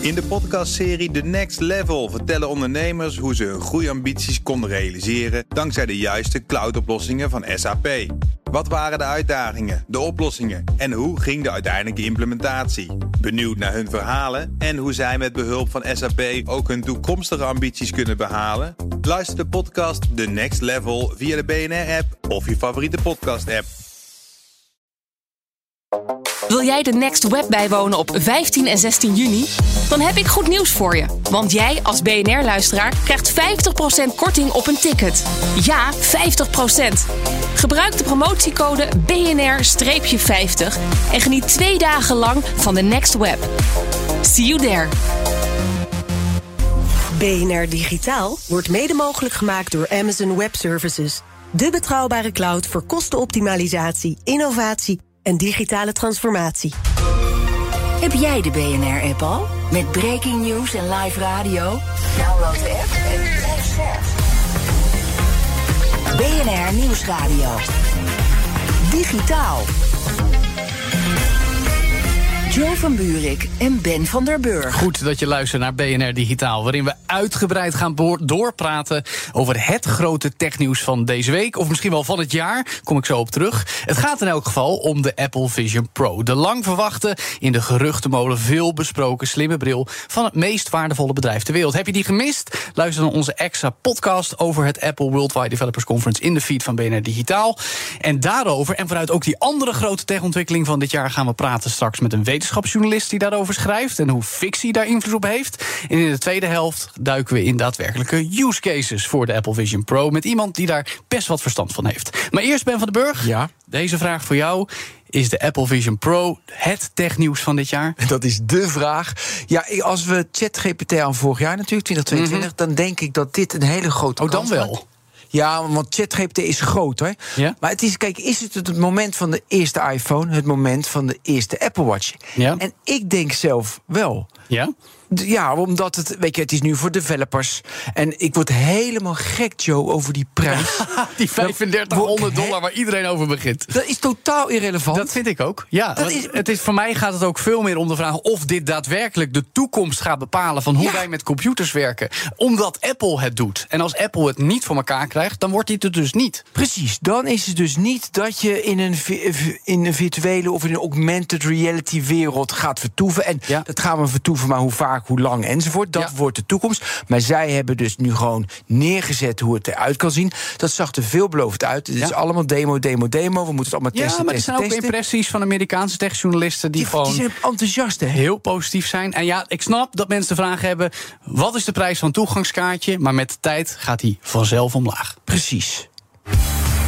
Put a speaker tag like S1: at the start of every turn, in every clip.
S1: In de podcastserie The Next Level vertellen ondernemers hoe ze hun groeiambities konden realiseren dankzij de juiste cloudoplossingen van SAP. Wat waren de uitdagingen, de oplossingen en hoe ging de uiteindelijke implementatie? Benieuwd naar hun verhalen en hoe zij met behulp van SAP ook hun toekomstige ambities kunnen behalen? Luister de podcast The Next Level via de BNR-app of je favoriete podcast-app.
S2: Wil jij de Next Web bijwonen op 15 en 16 juni? Dan heb ik goed nieuws voor je. Want jij als BNR-luisteraar krijgt 50% korting op een ticket. Ja, 50%. Gebruik de promotiecode BNR-50 en geniet twee dagen lang van de Next Web. See you there.
S3: BNR Digitaal wordt mede mogelijk gemaakt door Amazon Web Services. De betrouwbare cloud voor kostenoptimalisatie, innovatie en digitale transformatie.
S4: Heb jij de BNR-app al? Met breaking news en live radio? Download de app en blijf scherp. BNR Nieuwsradio. Digitaal. Joe van Buurik en Ben van der Burg.
S5: Goed dat je luistert naar BNR Digitaal, waarin we uitgebreid gaan doorpraten over het grote technieuws van deze week, of misschien wel van het jaar. Kom ik zo op terug. Het gaat in elk geval om de Apple Vision Pro. De lang verwachte, in de geruchtenmolen veel besproken slimme bril van het meest waardevolle bedrijf ter wereld. Heb je die gemist? Luister naar onze extra podcast over het Apple Worldwide Developers Conference in de feed van BNR Digitaal. En daarover en vanuit ook die andere grote techontwikkeling van dit jaar gaan we praten straks met een wetenschapsjournalist die daarover schrijft en hoe fictie daar invloed op heeft. En in de tweede helft duiken we in daadwerkelijke use cases voor de Apple Vision Pro met iemand die daar best wat verstand van heeft. Maar eerst Ben van den Burg.
S6: Ja.
S5: Deze vraag voor jou. Is de Apple Vision Pro het technieuws van dit jaar?
S6: Dat is de vraag. Ja, als we ChatGPT aan vorig jaar natuurlijk, 2022, dan denk ik dat dit een hele grote
S5: Oh, dan wel.
S6: Ja, want ChatGPT is groot, hè?
S5: Ja.
S6: Maar het is, kijk, is het het moment van de eerste iPhone, het moment van de eerste Apple Watch?
S5: Ja.
S6: En ik denk zelf wel.
S5: Ja?
S6: Ja, omdat het, weet je, het is nu voor developers. En ik word helemaal gek, Joe, over die prijs.
S5: Die 3500 dollar waar iedereen over begint.
S6: Dat is totaal irrelevant.
S5: Dat vind ik ook. Ja,
S6: Dat
S5: want
S6: is-
S5: het is, voor mij gaat het ook veel meer om de vraag of dit daadwerkelijk de toekomst gaat bepalen van hoe
S6: Ja.
S5: wij met computers werken. Omdat Apple het doet. En als Apple het niet voor elkaar krijgt, dan wordt dit het dus niet.
S6: Precies, dan is het dus niet dat je in een, in een virtuele of in een augmented reality wereld gaat vertoeven. En
S5: Ja.
S6: dat gaan we vertoeven, maar hoe vaak, hoe lang enzovoort. Dat
S5: Ja.
S6: wordt de toekomst. Maar zij hebben dus nu gewoon neergezet hoe het eruit kan zien. Dat zag er veelbelovend uit. Het is
S5: Ja.
S6: allemaal demo, demo, demo. We moeten het allemaal
S5: Ja,
S6: testen,
S5: maar er
S6: testen,
S5: zijn ook
S6: testen.
S5: impressies van Amerikaanse techjournalisten die,
S6: Die,
S5: gewoon
S6: die zijn enthousiast, hè?
S5: heel positief zijn. En ja, ik snap dat mensen de vraag hebben: wat is de prijs van toegangskaartje? Maar met de tijd gaat die vanzelf omlaag.
S6: Precies.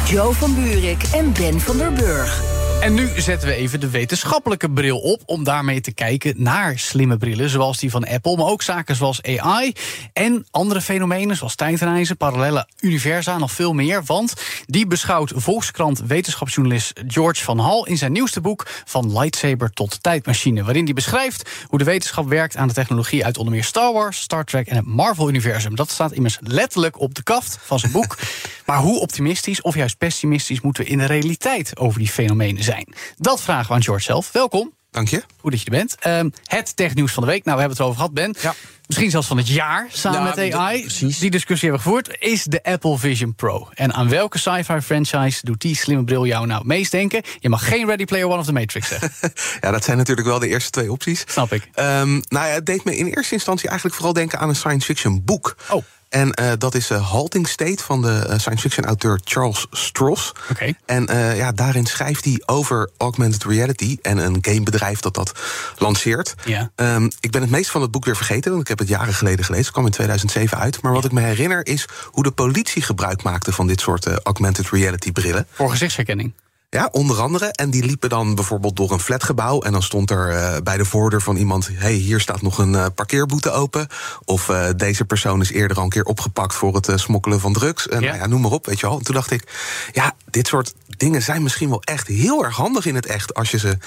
S4: Joe van Buurik en Ben van der Burg.
S5: En nu zetten we even de wetenschappelijke bril op om daarmee te kijken naar slimme brillen, zoals die van Apple, maar ook zaken zoals AI en andere fenomenen zoals tijdreizen, parallele universa, nog veel meer. Want die beschouwt Volkskrant wetenschapsjournalist George van Hal in zijn nieuwste boek Van Lightsaber tot Tijdmachine, waarin hij beschrijft hoe de wetenschap werkt aan de technologie uit onder meer Star Wars, Star Trek en het Marvel-universum. Dat staat immers letterlijk op de kaft van zijn boek. maar hoe optimistisch of juist pessimistisch moeten we in de realiteit over die fenomenen zijn? Dat vragen we aan George zelf. Welkom.
S7: Dank je.
S5: Goed dat je er bent. Ehm, het technieuws van de week. Nou, we hebben het erover gehad, Ben.
S6: Ja.
S5: Misschien zelfs van het jaar, samen
S6: Ja,
S5: met AI.
S6: precies.
S5: Die discussie hebben we gevoerd. Is de Apple Vision Pro? En aan welke sci-fi franchise doet die slimme bril jou nou meest denken? Je mag geen Ready Player One of the Matrix zeggen.
S7: Ja, dat zijn natuurlijk wel de eerste twee opties.
S5: Snap ik.
S7: Ehm, nou ja, het deed me in eerste instantie eigenlijk vooral denken aan een science fiction boek.
S5: Oh.
S7: En eh, dat is eh, Halting State van de eh, science fiction auteur Charles Stross.
S5: Oké.
S7: En ja, daarin schrijft hij over augmented reality en een gamebedrijf dat dat lanceert.
S5: Ja.
S7: Ehm, ik ben het meest van het boek weer vergeten, want ik heb het jaren geleden gelezen. Het kwam in 2007 uit. Maar wat ik me herinner is hoe de politie gebruik maakte van dit soort augmented reality brillen.
S5: Voor gezichtsherkenning.
S7: Ja, onder andere. En die liepen dan bijvoorbeeld door een flatgebouw. En dan stond er eh, bij de voordeur van iemand: hey, hier staat nog een eh, parkeerboete open. Of eh, deze persoon is eerder al een keer opgepakt voor het smokkelen van drugs. En
S5: Ja.
S7: nou ja, noem maar op, weet je wel. En toen dacht ik: ja, dit soort dingen zijn misschien wel echt heel erg handig in het echt. Als je ze.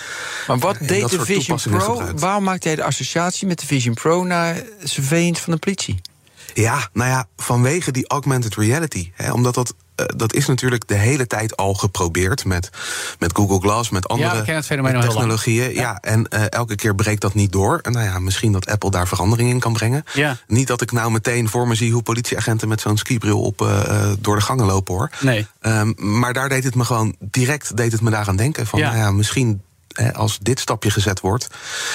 S6: Maar wat deed de Vision Pro? Waarom maakte hij de associatie met de Vision Pro naar surveillance van de politie?
S7: Ja, nou ja, vanwege die augmented reality. Hè, omdat dat dat is natuurlijk de hele tijd al geprobeerd met, met Google Glass, met andere
S5: heel lang.
S7: technologieën. Ja. en eh, elke keer breekt dat niet door. En nou ja, misschien dat Apple daar verandering in kan brengen.
S5: Ja.
S7: Niet dat ik nou meteen voor me zie hoe politieagenten met zo'n skibril op eh, eh, door de gangen lopen hoor.
S5: Nee.
S7: Ehm, maar daar deed het me gewoon direct deed het me daaraan denken. Van
S5: Ja.
S7: nou ja, misschien als dit stapje gezet wordt.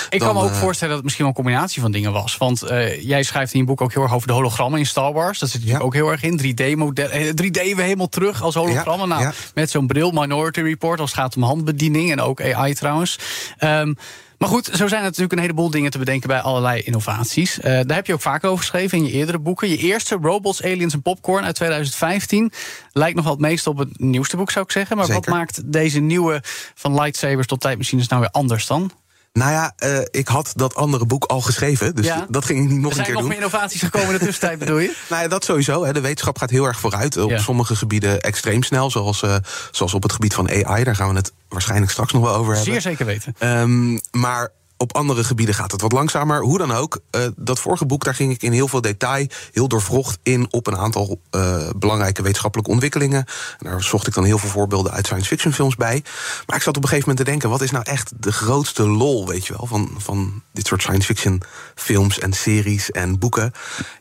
S5: Ik
S7: dan,
S5: kan me ook
S7: eh,
S5: voorstellen dat het misschien wel een combinatie van dingen was. Want eh, jij schrijft in je boek ook heel erg over de hologrammen in Star Wars. Dat zit natuurlijk
S7: Ja.
S5: ook heel erg in. 3D-model. 3D weer helemaal terug als hologrammen.
S7: Ja,
S5: nou,
S7: ja.
S5: Met zo'n bril, Minority Report, als het gaat om handbediening en ook AI trouwens. Ehm, maar goed, zo zijn er natuurlijk een heleboel dingen te bedenken bij allerlei innovaties. Eh, daar heb je ook vaak over geschreven in je eerdere boeken. Je eerste, Robots, Aliens en Popcorn uit 2015, lijkt nog wel het meest op het nieuwste boek, zou ik zeggen. Maar wat maakt deze nieuwe van lightsabers tot tijdmachines nou weer anders dan?
S7: Nou ja, eh, ik had dat andere boek al geschreven. Dus
S5: Ja.
S7: dat ging ik niet nog
S5: Er
S7: een
S5: zijn
S7: keer
S5: nog
S7: doen.
S5: meer innovaties gekomen in de tussentijd, bedoel je?
S7: Nou ja, dat sowieso. Hè. De wetenschap gaat heel erg vooruit. Op
S5: Ja.
S7: sommige gebieden extreem snel. Zoals, eh, zoals op het gebied van AI. Daar gaan we het waarschijnlijk straks nog wel over hebben.
S5: Zeer zeker weten.
S7: Ehm, maar op andere gebieden gaat het wat langzamer. Hoe dan ook, eh, dat vorige boek, daar ging ik in heel veel detail, heel doorvrocht in op een aantal eh, belangrijke wetenschappelijke ontwikkelingen. En daar zocht ik dan heel veel voorbeelden uit science fiction films bij. Maar ik zat op een gegeven moment te denken: wat is nou echt de grootste lol, weet je wel, van, van dit soort science fiction films en series en boeken?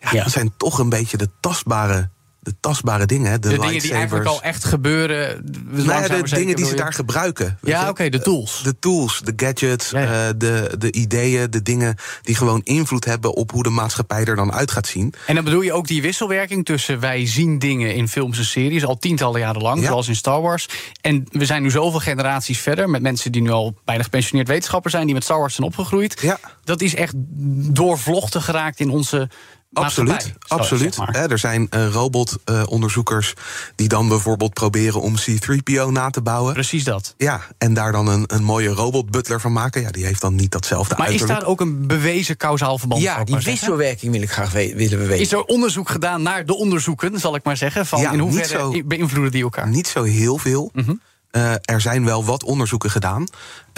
S7: Ja,
S5: Ja.
S7: dat zijn toch een beetje de tastbare, de tastbare dingen. De,
S5: De dingen die eigenlijk al echt gebeuren.
S7: Nou
S5: langzaam
S7: de
S5: zeker,
S7: dingen die ze daar gebruiken.
S5: Ja, oké, de tools.
S7: De tools, de gadgets,
S5: Ja, ja.
S7: eh, de, de ideeën, de dingen die gewoon invloed hebben op hoe de maatschappij er dan uit gaat zien.
S5: En dan bedoel je ook die wisselwerking tussen wij zien dingen in films en series al tientallen jaren lang,
S7: Ja.
S5: zoals in Star Wars. En we zijn nu zoveel generaties verder met mensen die nu al bijna gepensioneerd wetenschappers zijn, die met Star Wars zijn opgegroeid.
S7: Ja.
S5: Dat is echt doorvlochten geraakt in onze.
S7: Absoluut, absoluut.
S5: zeg maar.
S7: Er zijn eh, robotonderzoekers die dan bijvoorbeeld proberen om C-3PO na te bouwen.
S5: Precies dat.
S7: Ja, en daar dan een, een mooie robot-butler van maken. Ja, die heeft dan niet datzelfde
S5: Maar is
S7: uiterlijk.
S5: daar ook een bewezen kausaal verband?
S6: Ja, die
S5: maar
S6: wisselwerking wil ik graag we- willen we weten.
S5: Is er onderzoek gedaan naar de onderzoeken, zal ik maar zeggen? Van
S7: Ja,
S5: in hoeverre
S7: zo-
S5: beïnvloeden die elkaar?
S7: Niet zo heel veel.
S5: Mhm.
S7: Eh, er zijn wel wat onderzoeken gedaan.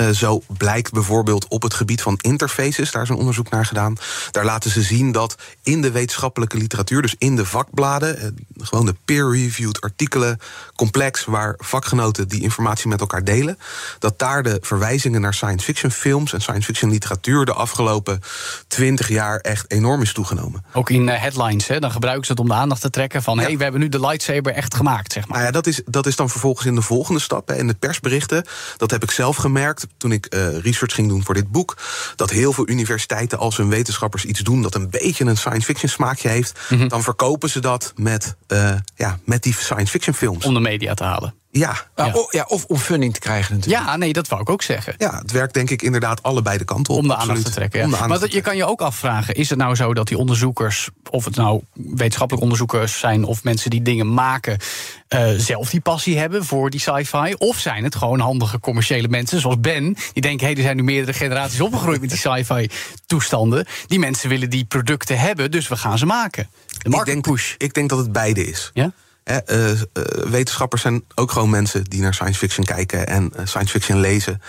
S7: Eh, zo blijkt bijvoorbeeld op het gebied van interfaces, daar is een onderzoek naar gedaan. Daar laten ze zien dat in de wetenschappelijke literatuur, dus in de vakbladen, eh, gewoon de peer-reviewed artikelen, complex waar vakgenoten die informatie met elkaar delen, dat daar de verwijzingen naar science fiction films en science fiction literatuur de afgelopen twintig jaar echt enorm is toegenomen.
S5: Ook in eh, headlines, hè? dan gebruiken ze het om de aandacht te trekken van... hé, hey, we hebben nu de lightsaber echt gemaakt, zeg maar.
S7: Nou ja, dat is, dat is dan vervolgens in de volgende stap. Hè, in de persberichten. Dat heb ik zelf gemerkt toen ik eh, research ging doen voor dit boek. Dat heel veel universiteiten, als hun wetenschappers iets doen dat een beetje een science fiction smaakje heeft,
S5: Mhm.
S7: dan verkopen ze dat met, eh, ja, met die science fiction films.
S5: Om de media te halen.
S7: Ja.
S6: Ja,
S5: Ja.
S6: o- ja, of om funding te krijgen natuurlijk.
S5: Ja, nee, dat wou ik ook zeggen.
S7: ja, het werkt denk ik inderdaad allebei de kanten op.
S5: Om de aandacht te trekken. ja.
S7: Aandacht
S5: maar dat, je kan je ook afvragen: is het nou zo dat die onderzoekers, of het nou wetenschappelijke onderzoekers zijn of mensen die dingen maken, eh, zelf die passie hebben voor die sci-fi? Of zijn het gewoon handige commerciële mensen zoals Ben, die denken: hé, hey, er zijn nu meerdere generaties opgegroeid met die sci-fi toestanden. Die mensen willen die producten hebben, dus we gaan ze maken. De
S7: denk,
S5: push.
S7: ik denk dat het beide is.
S5: Ja?
S7: Hè, eh, eh, wetenschappers zijn ook gewoon mensen die naar science fiction kijken en eh, science fiction lezen.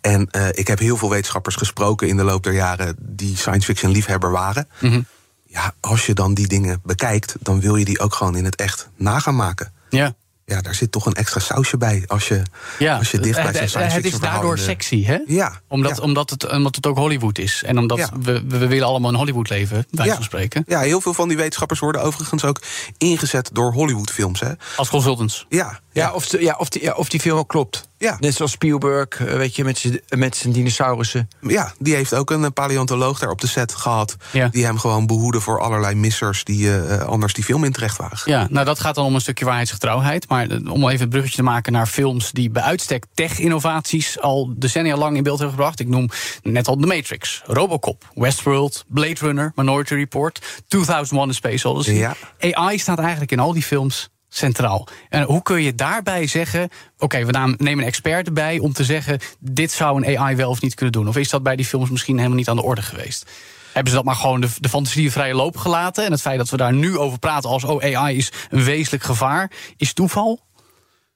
S7: En eh, ik heb heel veel wetenschappers gesproken in de loop der jaren die science fiction liefhebber waren.
S5: Mhm.
S7: Ja, als je dan die dingen bekijkt, dan wil je die ook gewoon in het echt na gaan maken.
S5: Ja.
S7: Ja, daar zit toch een extra sausje bij als je,
S5: Ja,
S7: als je dicht bij
S5: het, het, is daardoor sexy, hè?
S7: Ja,
S5: Omdat,
S7: ja.
S5: Omdat, het, omdat het ook Hollywood is. En omdat
S7: Ja.
S5: we, we willen allemaal in Hollywood leven, bij van spreken.
S7: Ja, heel veel van die wetenschappers worden overigens ook ingezet door Hollywoodfilms. Hè?
S5: Als consultants.
S7: Ja,
S6: Ja, of, de- ja, of, die, ja, of die film wel klopt.
S7: Ja.
S6: Net zoals Spielberg, eh, weet je, met zijn- met zijn dinosaurussen.
S7: Ja, die heeft ook een eh, paleontoloog daar op de set gehad.
S5: Ja.
S7: Die hem gewoon behoeden voor allerlei missers die eh, anders die film in terecht waren.
S5: Ja, nou dat gaat dan om een stukje waarheidsgetrouwheid. Maar om even het bruggetje te maken naar films die bij uitstek tech-innovaties al decennia lang in beeld hebben gebracht. Ik noem net al The Matrix, Robocop, Westworld, Blade Runner, Minority Report, 2001: A Space Odyssey.
S7: Ja.
S5: AI staat eigenlijk in al die films centraal. En hoe kun je daarbij zeggen: oké, we nemen een expert erbij om te zeggen: dit zou een AI wel of niet kunnen doen? Of is dat bij die films misschien helemaal niet aan de orde geweest? Hebben ze dat maar gewoon de, de fantasie vrije loop gelaten? En het feit dat we daar nu over praten als oh, AI is een wezenlijk gevaar, is toeval?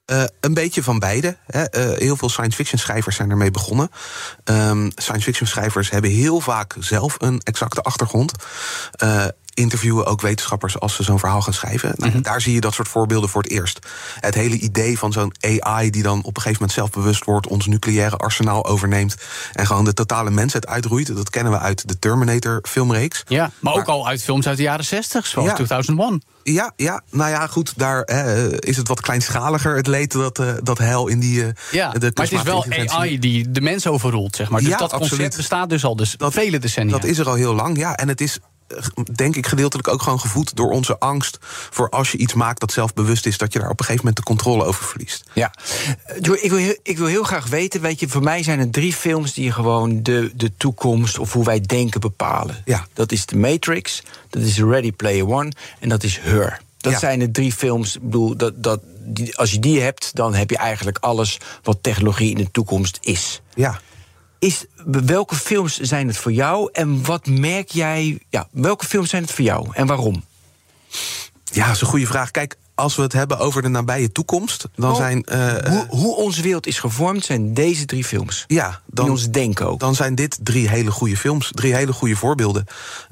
S7: Eh, een beetje van beide. Hè. Eh, heel veel science fiction schrijvers zijn ermee begonnen. Ehm, science fiction schrijvers hebben heel vaak zelf een exacte achtergrond. Eh, interviewen ook wetenschappers als ze zo'n verhaal gaan schrijven. Nou,
S5: Mhm.
S7: Daar zie je dat soort voorbeelden voor het eerst. Het hele idee van zo'n AI die dan op een gegeven moment zelfbewust wordt, ons nucleaire arsenaal overneemt en gewoon de totale mensheid uitroeit. Dat kennen we uit de Terminator-filmreeks.
S5: Ja, maar ook al uit films uit de jaren 60, zoals
S7: Ja.
S5: 2001.
S7: Ja, ja, nou ja, goed, daar is het wat kleinschaliger, het leed dat, eh, dat hel in die. eh,
S5: Ja,
S7: de
S5: maar het is wel. AI die de mens overroelt, zeg maar. Dus
S7: Ja,
S5: dat concept
S7: absoluut.
S5: bestaat dus al dus vele decennia.
S7: Dat is er al heel lang, ja. En het is, denk ik, gedeeltelijk ook gewoon gevoed door onze angst voor als je iets maakt dat zelfbewust is, dat je daar op een gegeven moment de controle over verliest.
S6: Ja. Eh, ik, wil heel, ik wil heel graag weten, weet je, voor mij zijn er drie films die gewoon de, de toekomst of hoe wij denken bepalen.
S7: Ja.
S6: Dat is The Matrix, dat is Ready Player One en dat is Her. Dat
S7: Ja.
S6: zijn de drie films. Ik bedoel, dat, dat, die, als je die hebt, dan heb je eigenlijk alles wat technologie in de toekomst is.
S7: Ja.
S6: Is, welke films zijn het voor jou en wat merk jij? Ja, welke films zijn het voor jou en waarom?
S7: Ja, dat is een goede vraag. Kijk, als we het hebben over de nabije toekomst, dan
S6: Oh,
S7: zijn. eh,
S6: hoe, hoe onze wereld is gevormd, zijn deze drie films.
S7: ja, dan,
S6: in ons denken ook.
S7: dan zijn dit drie hele goede films, drie hele goede voorbeelden.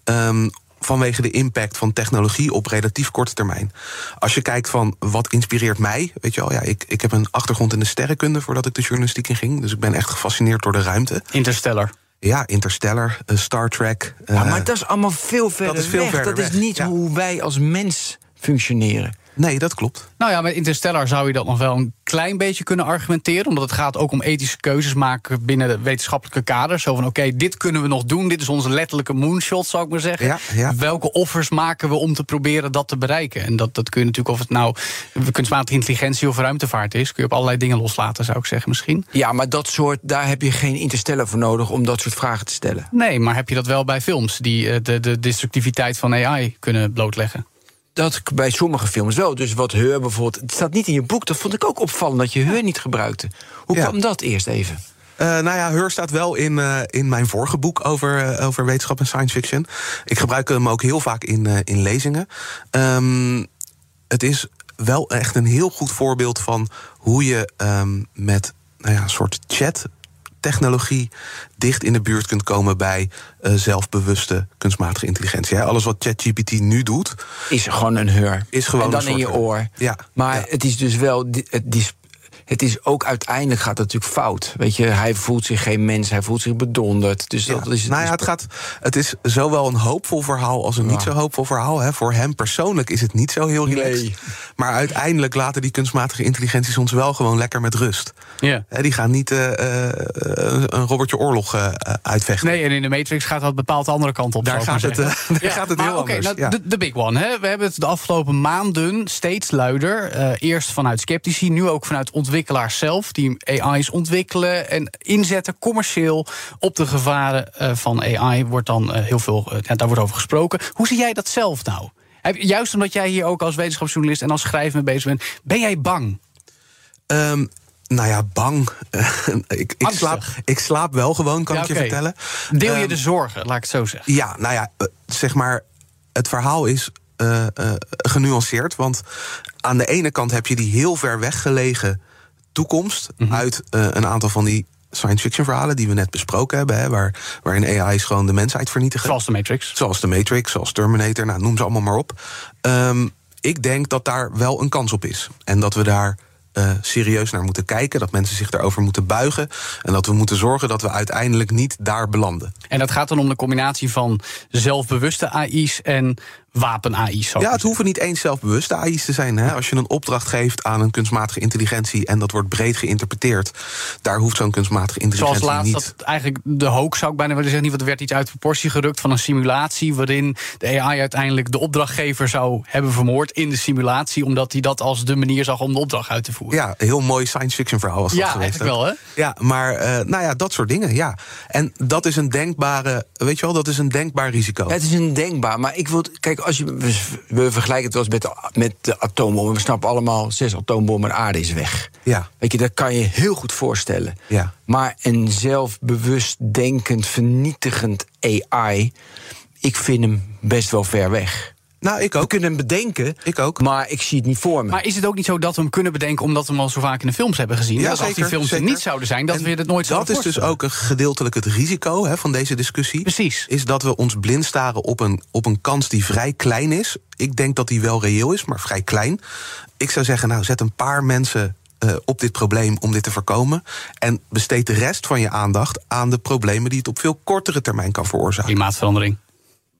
S7: Ehm, vanwege de impact van technologie op relatief korte termijn. Als je kijkt van wat inspireert mij, weet je wel, ja, ik, ik heb een achtergrond in de sterrenkunde voordat ik de journalistiek in ging. Dus ik ben echt gefascineerd door de ruimte.
S5: Interstellar.
S7: Ja, Interstellar, eh, Star Trek.
S6: Ja,
S7: eh,
S6: maar dat is allemaal veel verder
S7: is veel
S6: weg.
S7: verder
S6: dat is
S7: weg,
S6: niet
S7: ja.
S6: hoe wij als mens functioneren.
S7: Nee, dat klopt.
S5: Nou ja, met Interstellar zou je dat nog wel een klein beetje kunnen argumenteren. Omdat het gaat ook om ethische keuzes maken binnen de wetenschappelijke kaders. Zo van, oké, dit kunnen we nog doen. Dit is onze letterlijke moonshot, zou ik maar zeggen.
S7: Ja, ja.
S5: Welke offers maken we om te proberen dat te bereiken? En dat, dat kun je natuurlijk, of het nou kunstmatige intelligentie of ruimtevaart is... kun je op allerlei dingen loslaten, zou ik zeggen misschien.
S6: Ja, maar dat soort, daar heb je geen interstellar voor nodig om dat soort vragen te stellen.
S5: Nee, maar heb je dat wel bij films... die eh, de, de destructiviteit van AI kunnen blootleggen?
S6: Dat bij sommige films wel. Dus wat Heur bijvoorbeeld. Het staat niet in je boek. Dat vond ik ook opvallend dat je Heur niet gebruikte. Hoe
S7: Ja.
S6: kwam dat eerst even?
S7: Eh, nou ja, Heur staat wel in, eh, in mijn vorige boek over, eh, over wetenschap en science fiction. Ik gebruik hem ook heel vaak in, in lezingen. Ehm, het is wel echt een heel goed voorbeeld van hoe je ehm, met nou ja, een soort chat. Technologie dicht in de buurt kunt komen bij eh, zelfbewuste kunstmatige intelligentie. Hè. Alles wat ChatGPT nu doet,
S6: Is gewoon een Heur.
S7: Is gewoon
S6: en dan
S7: een
S6: in je
S7: Heur.
S6: oor.
S7: Ja,
S6: Maar
S7: ja.
S6: het is dus wel. Het is, het is ook uiteindelijk gaat het natuurlijk fout. Weet je, hij voelt zich geen mens, hij voelt zich bedonderd. Dus
S7: Ja.
S6: dat is.
S7: nou ja, het, gaat, het is zowel een hoopvol verhaal als een niet zo hoopvol verhaal. Hè. Voor hem persoonlijk is het niet zo heel relaxed.
S6: Nee.
S7: Maar uiteindelijk laten die kunstmatige intelligenties ons wel gewoon lekker met rust.
S5: Ja.
S7: Hè, die gaan niet eh, eh, een Robertje Oorlog eh, uitvechten.
S5: Nee, en in de Matrix gaat dat bepaald de andere kant op.
S7: Daar gaat het, daar gaat het
S5: maar
S7: heel
S5: oké,
S7: anders,
S5: nou,
S7: ja.
S5: de, de big one. Hè. We hebben het de afgelopen maanden steeds luider. eh, eerst vanuit sceptici, nu ook vanuit ontwikkelaars zelf... die AI's ontwikkelen en inzetten commercieel... op de gevaren eh, van AI wordt dan eh, heel veel... eh, ja, daar wordt over gesproken. Hoe zie jij dat zelf nou? Juist omdat jij hier ook als wetenschapsjournalist... en als schrijver mee bezig bent, ben jij bang?
S7: Ehm, nou ja, bang. ik, ik, slaap, ik slaap wel gewoon, kan
S5: Ja,
S7: ik je vertellen.
S5: Deel je
S7: Ehm,
S5: de zorgen, laat ik het zo zeggen.
S7: Ja, nou ja, zeg maar, het verhaal is genuanceerd. Want aan de ene kant heb je die heel ver weggelegen toekomst
S5: Mhm.
S7: uit eh, een aantal van die science fiction verhalen die we net besproken hebben, hè, waar, waarin AI's gewoon de mensheid vernietigen.
S5: Zoals de Matrix.
S7: Zoals de Matrix, zoals Terminator, nou, noem ze allemaal maar op. Ehm, ik denk dat daar wel een kans op is. En dat we daar eh, serieus naar moeten kijken. Dat mensen zich daarover moeten buigen. En dat we moeten zorgen dat we uiteindelijk niet daar belanden.
S5: En dat gaat dan om de combinatie van zelfbewuste AI's en wapen-AI's.
S7: Ja, het hoeven niet eens zelfbewuste AI's te zijn. Hè? Als je een opdracht geeft aan een kunstmatige intelligentie... en dat wordt breed geïnterpreteerd... daar hoeft zo'n kunstmatige
S5: Zoals
S7: intelligentie
S5: laatst
S7: niet...
S5: dat eigenlijk de hoax zou ik bijna willen zeggen, niet, want er werd iets uit proportie gerukt van een simulatie waarin de AI uiteindelijk de opdrachtgever zou hebben vermoord in de simulatie, omdat hij dat als de manier zag om de opdracht uit te voeren.
S7: Ja, een heel mooi science fiction verhaal was dat
S5: Ja,
S7: geweest.
S5: eigenlijk
S7: ook.
S5: wel, hè?
S7: Ja, maar eh, nou ja, dat soort dingen, ja. En dat is een denkbare, weet je wel, dat is een denkbaar risico.
S6: Het is een denkbaar, maar ik wil. Kijk, als je, we, vergelijken het wel eens met de, met de atoombom. We snappen allemaal, zes atoombommen en aarde is weg.
S7: Ja.
S6: Weet je, dat kan je heel goed voorstellen.
S7: Ja.
S6: Maar een zelfbewust denkend, vernietigend AI, ik vind hem best wel ver weg.
S7: Nou, ik
S6: We
S7: ook.
S6: kunnen hem bedenken,
S7: Ik ook.
S6: maar ik zie het niet voor me.
S5: Maar is het ook niet zo dat we hem kunnen bedenken omdat we hem al zo vaak in de films hebben gezien?
S7: Ja,
S5: dat als die
S7: zeker,
S5: films er
S7: zeker.
S5: niet zouden zijn, dat
S7: En
S5: we het nooit
S7: Dat
S5: zouden
S7: is dus ook een gedeeltelijk het risico hè, van deze discussie.
S5: Precies.
S7: Is dat we ons blind staren op een, op een kans die vrij klein is. Ik denk dat die wel reëel is, maar vrij klein. Ik zou zeggen, nou, zet een paar mensen eh, op dit probleem om dit te voorkomen. En besteed de rest van je aandacht aan de problemen die het op veel kortere termijn kan veroorzaken.
S5: Klimaatverandering.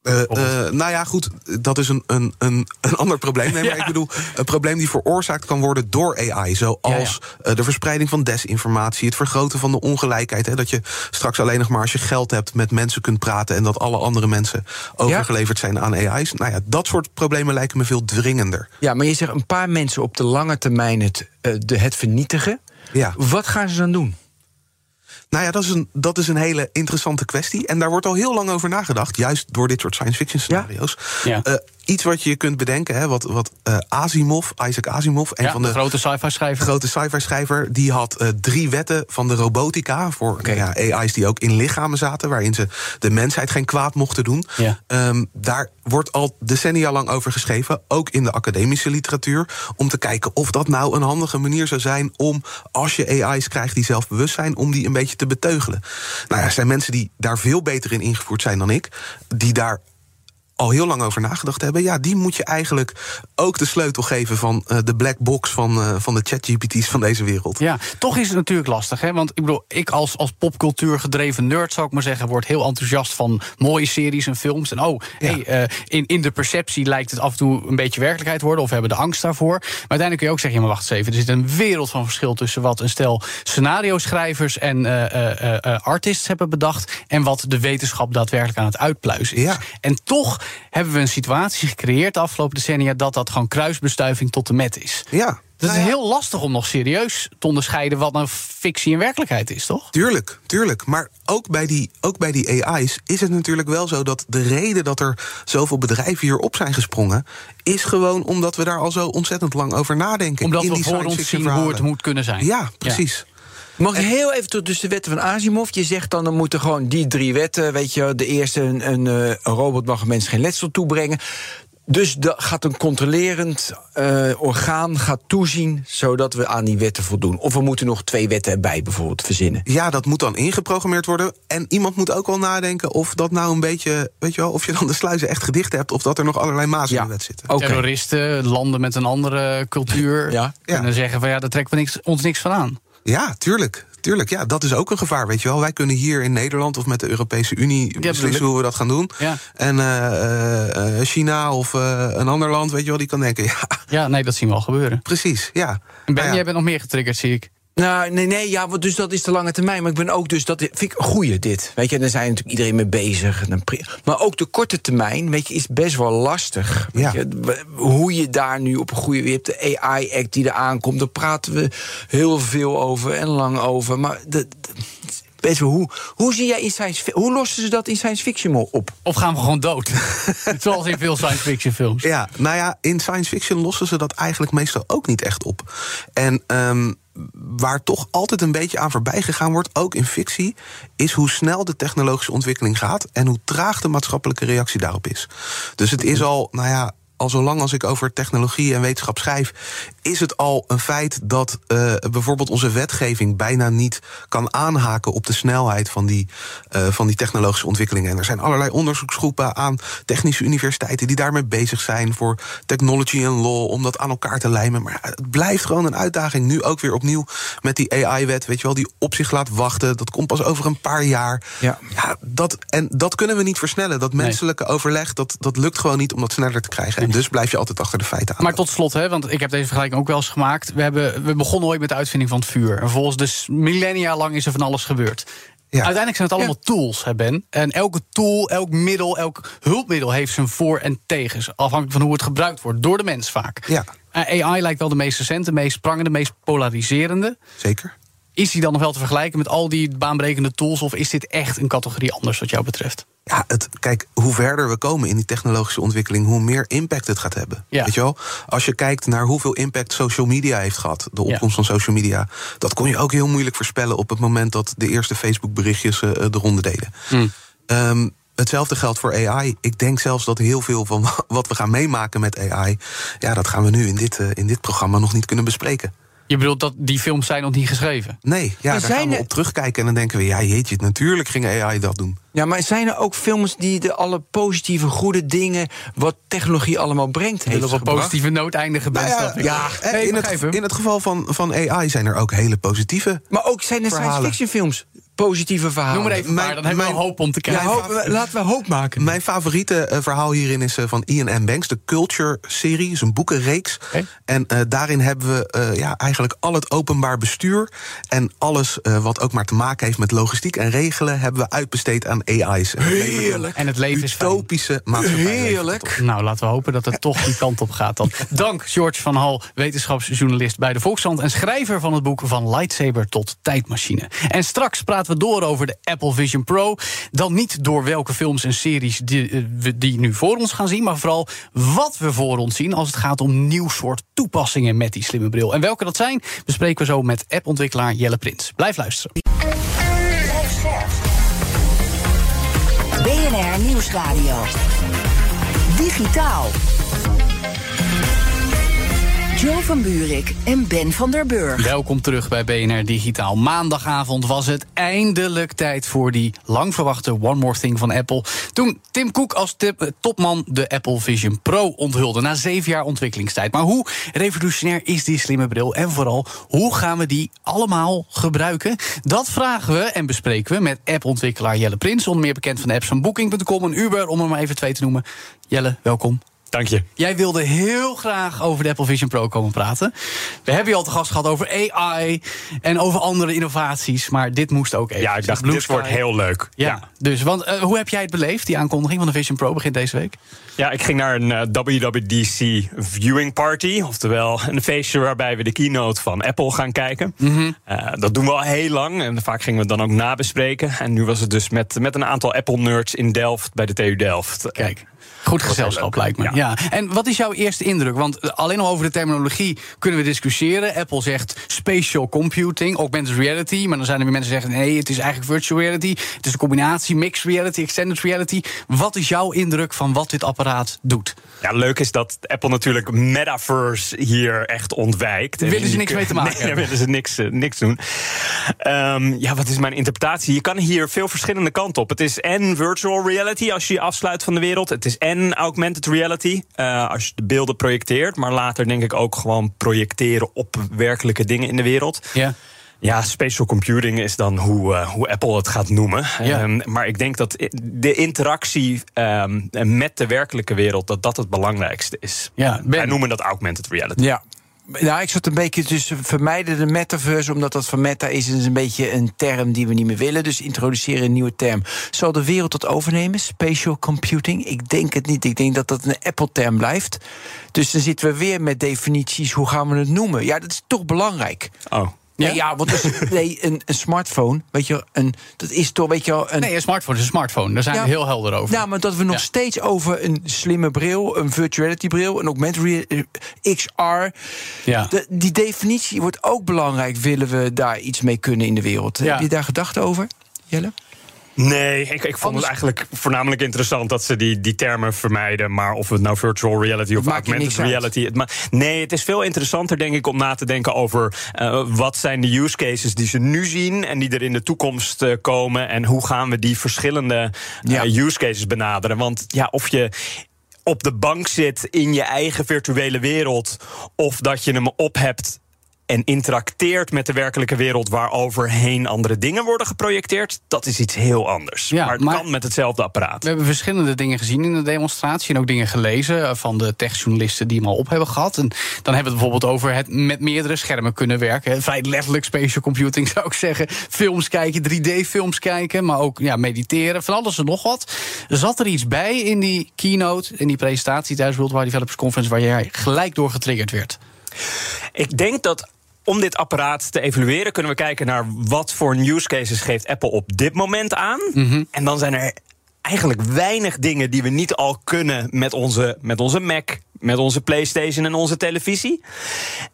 S7: Eh, eh, nou ja, goed, dat is een, een, een, een ander probleem. Nee, maar
S5: Ja.
S7: ik bedoel, een probleem die veroorzaakt kan worden door AI. Zoals eh, de verspreiding van desinformatie, het vergroten van de ongelijkheid. Hè, dat je straks alleen nog maar als je geld hebt met mensen kunt praten. en dat alle andere mensen overgeleverd zijn aan AI's. Nou ja, dat soort problemen lijken me veel dringender.
S6: Ja, maar je zegt een paar mensen op de lange termijn het, de, het vernietigen.
S7: Ja.
S6: Wat gaan ze dan doen?
S7: Nou ja, dat is, een, dat is een hele interessante kwestie. En daar wordt al heel lang over nagedacht. Juist door dit soort science fiction scenario's.
S5: Ja.
S7: Eh, iets wat je kunt bedenken, hè, wat, wat eh, Asimov, Isaac Asimov, een
S5: Ja,
S7: van
S5: de
S7: de
S5: grote sci-fi schrijver.
S7: grote sci-fi schrijver, die had eh, drie wetten van de robotica voor ja, AI's die ook in lichamen zaten, waarin ze de mensheid geen kwaad mochten doen.
S5: Ja.
S7: Ehm, daar wordt al decennia lang over geschreven, ook in de academische literatuur, om te kijken of dat nou een handige manier zou zijn om, als je AI's krijgt die zelfbewust zijn, om die een beetje te beteugelen. Nou ja, er zijn mensen die daar veel beter in ingevoerd zijn dan ik, die daar al heel lang over nagedacht hebben. Ja, die moet je eigenlijk ook de sleutel geven van eh, de black box van, eh, van de chat-GPT's van deze wereld.
S5: Ja, toch is het natuurlijk lastig. Hè? Want ik bedoel, ik als, als popcultuur gedreven nerd, zou ik maar zeggen, word heel enthousiast van mooie series en films. En oh,
S7: Ja.
S5: hey, eh, in, in de perceptie lijkt het af en toe een beetje werkelijkheid worden, of we hebben de angst daarvoor. Maar uiteindelijk kun je ook zeggen: ja, maar wacht eens even. Er zit een wereld van verschil tussen wat een stel scenario-schrijvers en artists hebben bedacht. en wat de wetenschap daadwerkelijk aan het uitpluizen is.
S7: Ja.
S5: En toch hebben we een situatie gecreëerd de afgelopen decennia dat dat gewoon kruisbestuiving tot de met is.
S7: Ja,
S5: Dat
S7: nou
S5: is
S7: ja,
S5: heel lastig om nog serieus te onderscheiden wat nou fictie en werkelijkheid is, toch?
S7: Tuurlijk, tuurlijk. Maar ook bij, die, ook bij die AI's is het natuurlijk wel zo dat de reden dat er zoveel bedrijven hierop zijn gesprongen, is gewoon omdat we daar al zo ontzettend lang over nadenken.
S5: Omdat
S7: in
S5: we
S7: die
S5: voor ons zien hoe het moet kunnen zijn.
S7: Ja, precies.
S6: Mag ik heel even tot dus de wetten van Asimov? Je zegt dan, dan moeten gewoon die drie wetten... weet je, de eerste, een, een, eh, een robot mag een mens geen letsel toebrengen... Dus er gaat een controlerend eh, orgaan gaat toezien... zodat we aan die wetten voldoen. Of we moeten nog twee wetten erbij bijvoorbeeld verzinnen.
S7: Ja, dat moet dan ingeprogrammeerd worden. En iemand moet ook wel nadenken of dat nou een beetje, weet je wel, of je dan de sluizen echt gedicht hebt, of dat er nog allerlei mazen in de wet zitten.
S6: Oké.
S5: Terroristen, landen met een andere cultuur...
S6: Ja.
S5: kunnen
S7: Ja.
S5: zeggen van ja, daar trekken we niks, ons niks van aan.
S7: Ja, tuurlijk. Tuurlijk, ja, dat is ook een gevaar, weet je wel. Wij kunnen hier in Nederland of met de Europese Unie beslissen hoe we dat gaan doen.
S5: Ja.
S7: En eh, eh, eh, China of een ander land, weet je wel, die kan denken, ja,
S5: Ja, nee, dat zien we al gebeuren.
S7: precies, ja.
S5: En Ben,
S7: Nou ja.
S5: jij bent nog meer getriggerd, zie ik.
S6: Nou, nee, nee, ja, want dus dat is de lange termijn. Maar ik ben ook dus, dat vind ik een goeie dit. Weet je, daar zijn natuurlijk iedereen mee bezig. Maar ook de korte termijn, weet je, is best wel lastig. Weet je, hoe je daar nu op een goede... Je hebt de AI-act die eraan komt, daar praten we heel veel over en lang over. Maar de, de- wel, hoe, hoe zie jij in science Hoe lossen ze dat in science fiction op?
S5: Of gaan we gewoon dood? Zoals in veel science fiction films.
S7: Ja, nou ja, in science fiction lossen ze dat eigenlijk meestal ook niet echt op. En ehm, waar toch altijd een beetje aan voorbij gegaan wordt, ook in fictie, is hoe snel de technologische ontwikkeling gaat en hoe traag de maatschappelijke reactie daarop is. Dus het is al, nou ja. Al zolang als ik over technologie en wetenschap schrijf, is het al een feit dat eh, bijvoorbeeld onze wetgeving bijna niet kan aanhaken op de snelheid van die, eh, van die technologische ontwikkelingen. En er zijn allerlei onderzoeksgroepen aan technische universiteiten die daarmee bezig zijn voor technology en law, om dat aan elkaar te lijmen. Maar het blijft gewoon een uitdaging. Nu ook weer opnieuw met die AI-wet, weet je wel, die op zich laat wachten. Dat komt pas over een paar jaar.
S6: Ja.
S7: Ja, dat, en dat kunnen we niet versnellen. Dat menselijke overleg, dat, dat lukt gewoon niet om dat sneller te krijgen. En dus blijf je altijd achter de feiten aan.
S5: Maar tot slot, hè, want ik heb deze vergelijking ook wel eens gemaakt. We, hebben, we begonnen ooit met de uitvinding van het vuur. En volgens dus millennia lang is er van alles gebeurd. Uiteindelijk zijn het allemaal tools, hè Ben. En elke tool, elk middel, elk hulpmiddel heeft zijn voor- en tegens. Afhankelijk van hoe het gebruikt wordt, door de mens vaak.
S7: Ja.
S5: AI lijkt wel de meest recente, meest prangende, meest polariserende.
S7: Zeker.
S5: Is die dan nog wel te vergelijken met al die baanbrekende tools... of is dit echt een categorie anders wat jou betreft?
S7: Ja, het, kijk, hoe verder we komen in die technologische ontwikkeling, hoe meer impact het gaat hebben.
S5: Ja.
S7: Weet je wel? Als je kijkt naar hoeveel impact social media heeft gehad, de opkomst van social media, dat kon je ook heel moeilijk voorspellen op het moment dat de eerste Facebook-berichtjes eh, de ronde deden.
S5: Hmm.
S7: Ehm, hetzelfde geldt voor AI. Ik denk zelfs dat heel veel van wat we gaan meemaken met AI... ja, dat gaan we nu in dit, uh, in dit programma nog niet kunnen bespreken.
S5: Je bedoelt dat die films zijn nog niet geschreven?
S7: Nee, ja, daar gaan we op terugkijken en dan denken we... ja, jeetje, natuurlijk ging AI dat doen.
S6: Ja, maar zijn er ook films die de alle positieve, goede dingen... wat technologie allemaal brengt,
S5: heeft
S6: op een
S5: positieve noot eindigen,
S7: nou ja, ja, nee, in, het, in het geval van, van AI zijn er ook hele positieve
S6: Maar ook zijn er science fiction films positieve verhalen.
S5: Noem maar even maar, dan hebben we hoop om te kijken. Ja,
S6: hoop, laten we hoop maken.
S7: Mijn favoriete uh, verhaal hierin is uh, van Ian M. Banks, de Culture-serie. is een boekenreeks. Okay. En uh, daarin hebben we ja, eigenlijk al het openbaar bestuur... en alles wat ook maar te maken heeft met logistiek en regelen... hebben we uitbesteed aan AI's.
S6: Heerlijk.
S5: En het leven is
S7: utopische maatschappij.
S6: Heerlijk.
S5: Nou, laten we hopen dat het toch die kant op gaat dan. Dank, George van Hal, wetenschapsjournalist bij de Volkskrant... en schrijver van het boek Van Lightsaber tot Tijdmachine. En straks praten we door over de Apple Vision Pro. Dan niet door welke films en series die, eh, we die nu voor ons gaan zien, maar vooral wat we voor ons zien als het gaat om nieuw soort toepassingen met die slimme bril. En welke dat zijn, bespreken we zo met appontwikkelaar Jelle Prins. Blijf luisteren.
S4: BNR Nieuwsradio. Digitaal. Jo van Buurik en Ben van der Burg.
S5: Welkom terug bij BNR Digitaal. Maandagavond was het eindelijk tijd voor die lang verwachte One More Thing van Apple. Toen Tim Cook als eh, topman de Apple Vision Pro onthulde na zeven jaar ontwikkelingstijd. Maar hoe revolutionair is die slimme bril? En vooral, hoe gaan we die allemaal gebruiken? Dat vragen we en bespreken we met app-ontwikkelaar Jelle Prins, onder meer bekend van de apps van Booking.com en Uber, om er maar even twee te noemen. Jelle, welkom.
S8: Dank je.
S5: Jij wilde heel graag over de Apple Vision Pro komen praten. We hebben je al te gast gehad over AI en over andere innovaties. Maar dit moest ook even.
S8: Ja, ik dacht, dit wordt heel leuk.
S5: Ja, dus want uh, hoe heb jij het beleefd, die aankondiging van de Vision Pro begint deze week?
S8: Ja, ik ging naar een uh, WWDC viewing party. Oftewel een feestje waarbij we de keynote van Apple gaan kijken. Mm -hmm. uh, dat doen we al heel lang. En vaak gingen we het dan ook nabespreken. En nu was het dus met, met een aantal Apple-nerds in Delft bij de TU Delft.
S5: Kijk. Goed gezelschap, lijkt me. Ja. En wat is jouw eerste indruk? Want alleen al over de terminologie kunnen we discussiëren. Apple zegt spatial computing, augmented reality. Maar dan zijn er weer mensen die zeggen: nee, het is eigenlijk virtual reality. Het is een combinatie, mixed reality, extended reality. Wat is jouw indruk van wat dit apparaat doet?
S8: Ja, leuk is dat Apple natuurlijk metaverse hier echt ontwijkt.
S5: Daar willen ze niks mee te maken.
S8: Nee, daar willen ze niks, uh, niks doen. Um, ja, wat is mijn interpretatie? Je kan hier veel verschillende kanten op. Het is en virtual reality als je je afsluit van de wereld. Het is en augmented reality uh, als je de beelden projecteert. Maar later denk ik ook gewoon projecteren op werkelijke dingen in de wereld.
S5: Ja.
S8: Ja, spatial computing is dan hoe, uh, hoe Apple het gaat noemen.
S5: Ja.
S8: Um, maar ik denk dat de interactie um, met de werkelijke wereld... dat dat het belangrijkste is.
S5: Ja,
S8: Wij noemen dat augmented reality.
S6: Ja, nou, ik zat een beetje tussen vermijden de metaverse, omdat dat van meta is, is een beetje een term die we niet meer willen. Dus introduceren een nieuwe term. Zal de wereld dat overnemen? Spatial computing? Ik denk het niet. Ik denk dat dat een Apple-term blijft. Dus dan zitten we weer met definities. Hoe gaan we het noemen? Ja, dat is toch belangrijk.
S8: Oh.
S6: Ja, nee, ja want is, nee, een, een, smartphone, weet je, een, dat is toch, weet je wel... Een,
S5: nee, een smartphone is een smartphone. Daar zijn ja, we heel helder over.
S6: Ja, maar dat we nog ja. steeds over een slimme bril, een virtuality bril, een augmented reality, XR...
S5: Ja.
S6: De, die definitie wordt ook belangrijk, willen we daar iets mee kunnen in de wereld.
S5: Ja.
S6: Heb je daar gedachten over, Jelle?
S8: Nee, ik, ik vond Anders... het eigenlijk voornamelijk interessant dat ze die, die termen vermijden. Maar of het nou virtual reality of augmented reality. Het ma nee, het is veel interessanter, denk ik, om na te denken over uh, wat zijn de use cases die ze nu zien en die er in de toekomst uh, komen. En hoe gaan we die verschillende ja. use cases benaderen. Want ja, of je op de bank zit in je eigen virtuele wereld, of dat je hem op hebt en interacteert met de werkelijke wereld waaroverheen andere dingen worden geprojecteerd, dat is iets heel anders.
S5: Ja,
S8: maar het
S5: maar
S8: kan met hetzelfde apparaat.
S5: We hebben verschillende dingen gezien in de demonstratie en ook dingen gelezen van de techjournalisten die hem al op hebben gehad. En dan hebben we het bijvoorbeeld over het met meerdere schermen kunnen werken. Vrij letterlijk spatial computing zou ik zeggen. Films kijken, 3D-films kijken, maar ook ja, mediteren, van alles en nog wat. Zat er iets bij in die keynote, in die presentatie tijdens World Wide Developers Conference waar jij gelijk door getriggerd werd?
S8: Ik denk dat om dit apparaat te evalueren, kunnen we kijken naar wat voor use cases geeft Apple op dit moment aan.
S5: Mm -hmm.
S8: En dan zijn er eigenlijk weinig dingen die we niet al kunnen met onze, met onze Mac, met onze PlayStation en onze televisie.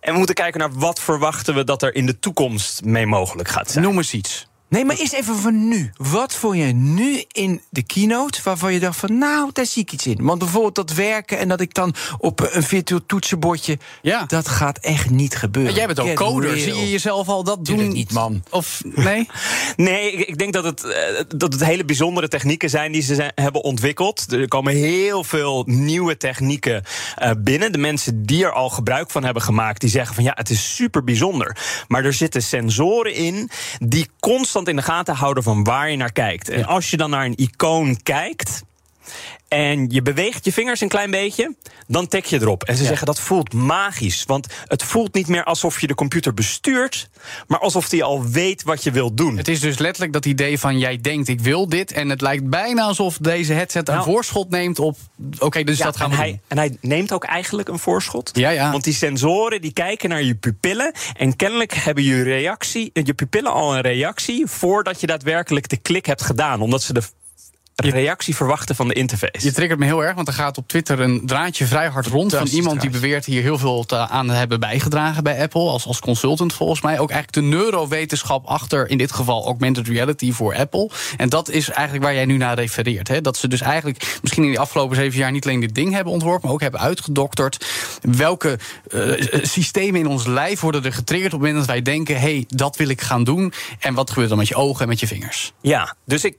S8: En we moeten kijken naar wat verwachten we dat er in de toekomst mee mogelijk gaat zijn.
S5: Noem eens iets.
S6: Nee, maar eerst even van nu. Wat vond je nu in de keynote waarvan je dacht van... nou, daar zie ik iets in. Want bijvoorbeeld dat werken en dat ik dan op een virtueel toetsenbordje... Ja. dat gaat echt niet gebeuren.
S5: Jij bent ook coder. Zie je jezelf al dat doen?
S6: niet, man.
S5: Of nee?
S8: nee, ik, denk dat het, eh, dat het hele bijzondere technieken zijn die ze zijn, hebben ontwikkeld. Er komen heel veel nieuwe technieken uh, binnen. De mensen die er al gebruik van hebben gemaakt... die zeggen van ja, het is super bijzonder. Maar er zitten sensoren in die constant in de gaten houden van waar je naar kijkt. En als je dan naar een icoon kijkt en je beweegt je vingers een klein beetje, dan tik je erop. En ze zeggen dat voelt magisch. Want het voelt niet meer alsof je de computer bestuurt, maar alsof hij al weet wat je wilt doen.
S5: Het is dus letterlijk dat idee van jij denkt ik wil dit. En het lijkt bijna alsof deze headset een nou. voorschot neemt op. Oké, dus dat gaan we
S8: en hij, en hij neemt ook eigenlijk een voorschot.
S5: Ja, ja.
S8: Want die sensoren die kijken naar je pupillen. En kennelijk hebben je, reactie, je pupillen al een reactie voordat je daadwerkelijk de klik hebt gedaan. Omdat ze de reactie verwachten van de interface.
S5: Je triggert me heel erg, want er gaat op Twitter een draadje vrij hard rond van iemand die beweert hier heel veel te, aan hebben bijgedragen bij Apple als, als consultant volgens mij. Ook eigenlijk de neurowetenschap achter in dit geval augmented reality voor Apple. En dat is eigenlijk waar jij nu naar refereert. Hè? Dat ze dus eigenlijk misschien in de afgelopen zeven jaar niet alleen dit ding hebben ontworpen, maar ook hebben uitgedokterd. Welke uh, systemen in ons lijf worden er getriggerd op het moment dat wij denken: hé, hey, dat wil ik gaan doen. En wat gebeurt dan met je ogen en met je vingers?
S8: Ja, dus ik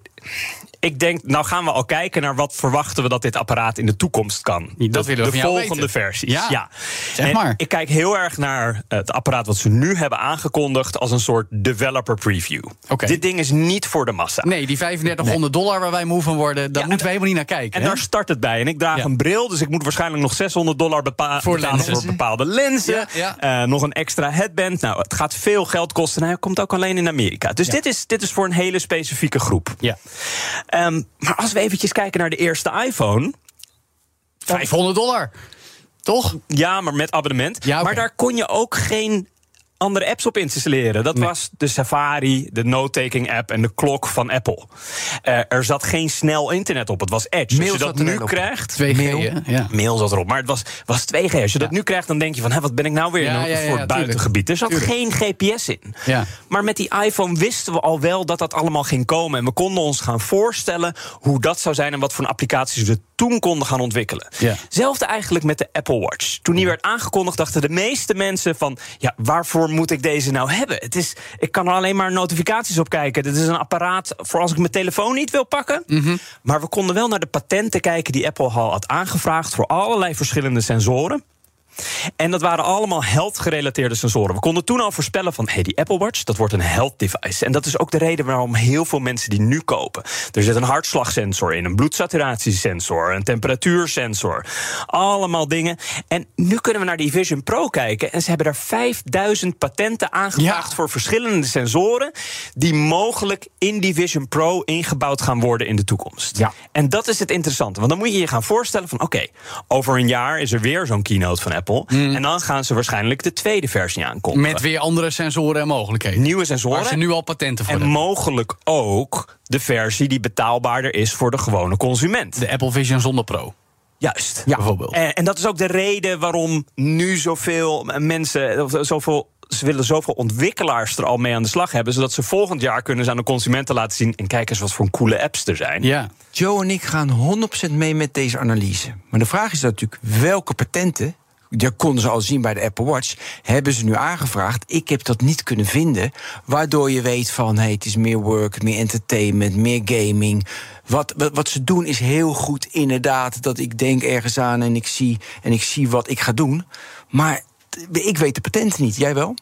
S8: ik denk, nou gaan we al kijken naar wat verwachten we dat dit apparaat in de toekomst kan.
S5: Dat willen we
S8: de volgende versies.
S5: Ja, ja. zeg maar.
S8: Ik kijk heel erg naar het apparaat wat ze nu hebben aangekondigd als een soort developer preview. Okay. Dit ding is niet voor de massa.
S5: Nee, die 3500 dollar waar wij moe van worden, daar moeten we helemaal niet naar kijken.
S8: En daar start het bij. En ik draag een bril, dus ik moet waarschijnlijk nog 600 dollar bepa voor betalen voor bepaalde lenzen. Uh, nog een extra headband. Nou, het gaat veel geld kosten. Nou, hij komt ook alleen in Amerika. Dus dit, is, dit is voor een hele specifieke groep.
S5: Ja.
S8: Um, maar als we eventjes kijken naar de eerste iPhone.
S5: 500 dollar. Toch?
S8: Ja, maar met abonnement. Ja, Maar daar kon je ook geen andere apps op installeren. Dat was de Safari, de note-taking app en de klok van Apple. Uh, er zat geen snel internet op. Het was Edge.
S6: Mail
S8: als je dat nu krijgt.
S5: 2G, mail,
S8: ja. mail zat erop. Maar het was, was 2G. Als je dat nu krijgt, dan denk je van hé, wat ben ik nou weer ja, ja, voor het buitengebied. Er zat geen GPS in. Maar met die iPhone wisten we al wel dat dat allemaal ging komen. En we konden ons gaan voorstellen hoe dat zou zijn en wat voor applicaties we toen konden gaan ontwikkelen. Zelfde eigenlijk met de Apple Watch. Toen die werd aangekondigd, dachten de meeste mensen van ja, waarvoor moet ik deze nou hebben? Het is, ik kan er alleen maar notificaties op kijken. Dit is een apparaat voor als ik mijn telefoon niet wil pakken. Mhm. Maar we konden wel naar de patenten kijken die Apple al had aangevraagd voor allerlei verschillende sensoren. En dat waren allemaal health-gerelateerde sensoren. We konden toen al voorspellen van, hey, die Apple Watch, dat wordt een health device. En dat is ook de reden waarom heel veel mensen die nu kopen. Er zit een hartslagsensor in, een bloedsaturatiesensor, een temperatuursensor. Allemaal dingen. En nu kunnen we naar die Vision Pro kijken. En ze hebben daar 5000 patenten aangevraagd voor verschillende sensoren. Die mogelijk in die Vision Pro ingebouwd gaan worden in de toekomst.
S5: Ja.
S8: En dat is het interessante. Want dan moet je je gaan voorstellen van, oké, over een jaar is er weer zo'n keynote van Apple. Hmm. En dan gaan ze waarschijnlijk de tweede versie aankondigen.
S5: Met weer andere sensoren en mogelijkheden.
S8: Nieuwe sensoren.
S5: Waar ze nu al patenten voor
S8: En mogelijk ook de versie die betaalbaarder is voor de gewone consument.
S5: De Apple Vision zonder Pro.
S8: Juist.
S5: Ja. Bijvoorbeeld.
S8: En, en, dat is ook de reden waarom nu zoveel mensen, of zoveel ze willen zoveel ontwikkelaars er al mee aan de slag hebben, zodat ze volgend jaar kunnen ze aan de consumenten laten zien en kijk eens wat voor coole apps er zijn.
S5: Ja.
S6: Joe en ik gaan 100% mee met deze analyse. Maar de vraag is natuurlijk welke patenten dat konden ze al zien bij de Apple Watch. Hebben ze nu aangevraagd. Ik heb dat niet kunnen vinden. Waardoor je weet van hey, het is meer work, meer entertainment, meer gaming. Wat, wat, ze doen is heel goed, inderdaad. Dat ik denk ergens aan en ik zie, en ik zie wat ik ga doen. Maar ik weet de patenten niet. Jij wel?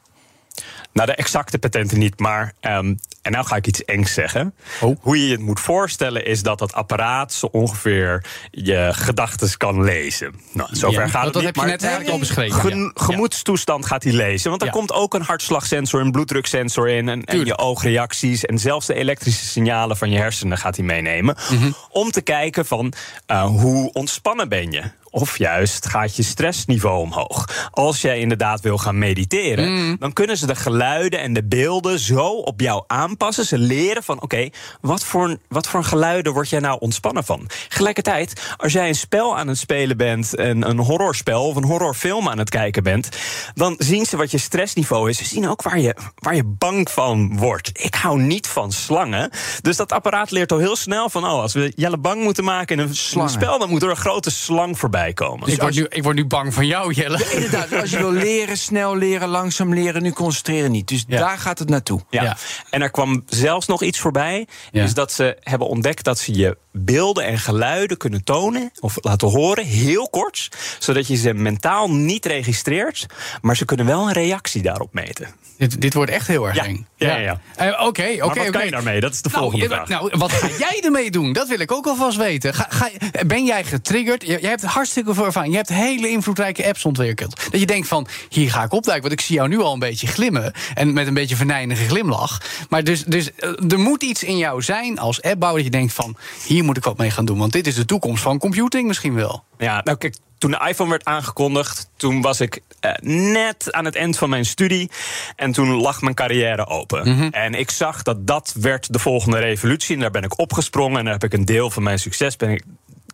S8: Nou, de exacte patenten niet, maar. Um, en nou ga ik iets engs zeggen. Oh. Hoe je je het moet voorstellen is dat dat apparaat zo ongeveer je gedachten kan lezen. Nou, zover
S5: ja,
S8: gaat
S5: dat,
S8: het
S5: dat
S8: niet.
S5: heb je net eigenlijk al beschreven.
S8: gemoedstoestand gaat hij lezen. Want er komt ook een hartslagsensor, een bloeddruksensor in. En, en, je oogreacties. En zelfs de elektrische signalen van je hersenen gaat hij meenemen. Mhm. Om te kijken van uh, hoe ontspannen ben je of juist gaat je stressniveau omhoog. Als jij inderdaad wil gaan mediteren,
S5: Mm.
S8: dan kunnen ze de geluiden en de beelden zo op jou aanpassen. Ze leren van, oké, wat, voor, wat voor geluiden word jij nou ontspannen van? Gelijkertijd, als jij een spel aan het spelen bent, een, een horrorspel of een horrorfilm aan het kijken bent, dan zien ze wat je stressniveau is. Ze zien ook waar je, waar je bang van wordt. Ik hou niet van slangen. Dus dat apparaat leert al heel snel van, oh, als we Jelle bang moeten maken in een, in een
S6: Slangen.
S8: spel, dan moet er een grote slang voorbij komen.
S5: ik, word nu, ik word nu bang van jou, Jelle.
S6: Inderdaad, als je wil leren, snel leren, langzaam leren, nu concentreren niet. Dus
S5: Ja.
S6: daar gaat het naartoe.
S8: Ja.
S5: Ja.
S8: En er kwam zelfs nog iets voorbij.
S5: Ja.
S8: Is dat ze hebben ontdekt dat ze je beelden en geluiden kunnen tonen of laten horen, heel kort, zodat je ze mentaal niet registreert, maar ze kunnen wel een reactie daarop meten.
S5: Dit, dit wordt echt heel erg
S8: Ja.
S5: eng.
S8: Ja, ja, ja.
S5: Eh, Oké, oké,
S8: Maar wat kan je daarmee? Dat is de
S5: Nou,
S8: volgende
S5: eh,
S8: vraag.
S5: Nou, wat ga jij ermee doen? Dat wil ik ook alvast weten. Ga, ga, ben jij getriggerd? Je- Jij hebt hartstikke veel ervaring. Je hebt hele invloedrijke apps ontwikkeld. Dat je denkt van, hier ga ik opduiken. Want ik zie jou nu al een beetje glimmen. En met een beetje verneinige glimlach. Maar dus, dus eh, er moet iets in jou zijn als appbouwer... dat je denkt van, hier moet ik wat mee gaan doen. Want dit is de toekomst van computing misschien wel.
S8: Ja, nou kijk, toen de iPhone werd aangekondigd, toen was ik eh, net aan het eind van mijn studie. En toen lag mijn carrière open.
S5: Mhm.
S8: En ik zag dat dat werd de volgende revolutie. En daar ben ik opgesprongen. En daar heb ik een deel van mijn succes ben ik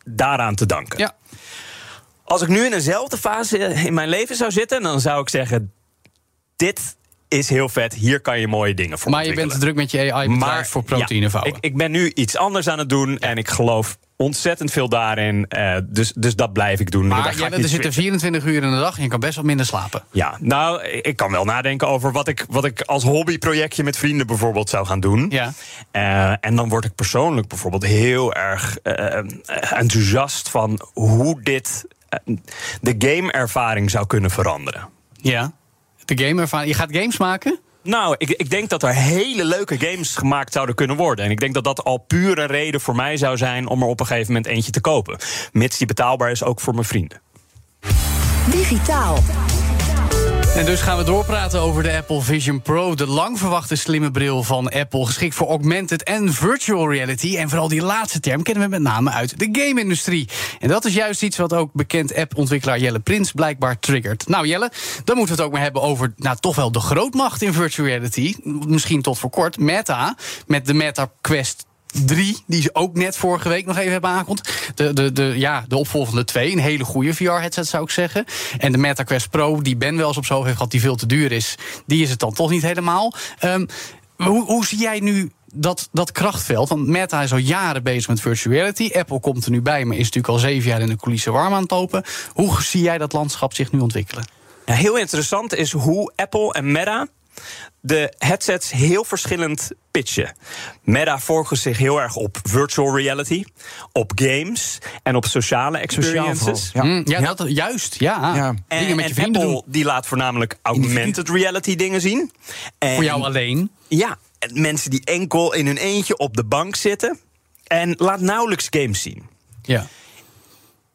S8: daaraan te danken.
S5: Ja.
S8: Als ik nu in dezelfde fase in mijn leven zou zitten, dan zou ik zeggen: dit is heel vet. Hier kan je mooie dingen voor
S5: Maar je bent te druk met je AI-bedrijf voor proteïne
S8: ja,
S5: vouwen.
S8: ik, ik ben nu iets anders aan het doen en ik geloof ontzettend veel daarin. eh, dus, dus dat blijf ik doen.
S5: Maar
S8: niet
S5: er zitten
S8: switchen.
S5: 24 uur in de dag en je kan best wat minder slapen.
S8: Ja, nou, ik kan wel nadenken over wat ik, wat ik als hobbyprojectje met vrienden bijvoorbeeld zou gaan doen.
S5: Ja.
S8: Eh, en dan word ik persoonlijk bijvoorbeeld heel erg eh, enthousiast van hoe dit de gameervaring zou kunnen veranderen.
S5: Ja. De game ervan. Je gaat games maken?
S8: Nou, ik, ik denk dat er hele leuke games gemaakt zouden kunnen worden. En ik denk dat dat al puur een reden voor mij zou zijn om er op een gegeven moment eentje te kopen. Mits die betaalbaar is ook voor mijn vrienden.
S4: Digitaal.
S5: En dus gaan we doorpraten over de Apple Vision Pro. De lang verwachte slimme bril van Apple. Geschikt voor augmented en virtual reality. En vooral die laatste term kennen we met name uit de game-industrie. En dat is juist iets wat ook bekend appontwikkelaar Jelle Prins blijkbaar triggert. Nou Jelle, dan moeten we het ook maar hebben over nou, toch wel de grootmacht in virtual reality. Misschien tot voor kort. Meta, met de Meta Quest 3, die ze ook net vorige week nog even hebben aangekondigd. De, de, de, ja, de opvolgende twee, een hele goede VR-headset zou ik zeggen. En de Meta Quest Pro, die Ben wel eens op zo heeft gehad, die veel te duur is, die is het dan toch niet helemaal. Ehm, hoe, hoe zie jij nu dat, dat krachtveld? Want Meta is al jaren bezig met virtual reality. Apple komt er nu bij, maar is natuurlijk al zeven jaar in de coulissen warm aan het lopen. Hoe zie jij dat landschap zich nu ontwikkelen?
S8: Ja, heel interessant is hoe Apple en Meta de headsets heel verschillend pitchen. Meta focust zich heel erg op virtual reality, op games en op sociale experiences.
S6: Ja.
S5: Ja, Dat, juist. Ja.
S6: Ja.
S8: En,
S5: Dingen met je
S8: en
S5: vrienden
S8: Apple
S5: doen.
S8: die laat voornamelijk augmented reality dingen zien. En,
S5: Voor jou alleen.
S8: Ja, en mensen die enkel in hun eentje op de bank zitten. En laat nauwelijks games zien.
S5: Ja.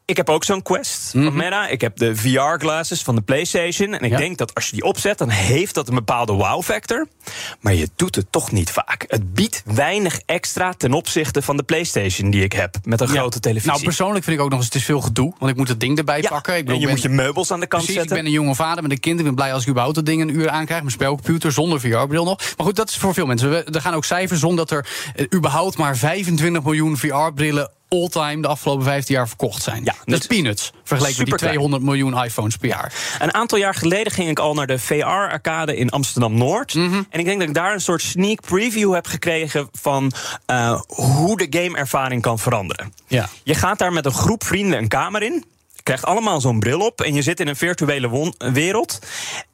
S8: Ik heb ook zo'n Quest van Meta. Ik heb de VR-glasses van de PlayStation. En ik
S5: Ja.
S8: denk dat als je die opzet, dan heeft dat een bepaalde wow-factor. Maar je doet het toch niet vaak. Het biedt weinig extra ten opzichte van de PlayStation die ik heb. Met een
S5: Ja.
S8: grote televisie.
S5: Nou, persoonlijk vind ik ook nog eens, het is veel gedoe. Want ik moet het ding erbij
S8: ja,
S5: pakken. Ik
S8: en je
S5: ben-
S8: moet je meubels aan de kant
S5: Precies, ik ben een jonge vader met een kind. Ik ben blij als ik überhaupt het ding een uur aankrijg. Mijn spelcomputer zonder VR-bril nog. Maar goed, dat is voor veel mensen. We- Er gaan ook cijfers om dat er eh, überhaupt maar 25 miljoen VR-brillen all-time de afgelopen 15 jaar verkocht zijn.
S8: Ja,
S5: dat is
S8: dat-
S5: peanuts. Vergeleken met die
S8: superklein.
S5: 200 miljoen iPhones per jaar.
S8: Een aantal jaar geleden ging ik al naar de VR-arcade in Amsterdam-Noord.
S5: Mhm.
S8: En ik denk dat ik daar een soort sneak preview heb gekregen... van eh, hoe de gameervaring kan veranderen.
S5: Ja.
S8: Je gaat daar met een groep vrienden een kamer in... krijgt allemaal zo'n bril op en je zit in een virtuele wereld.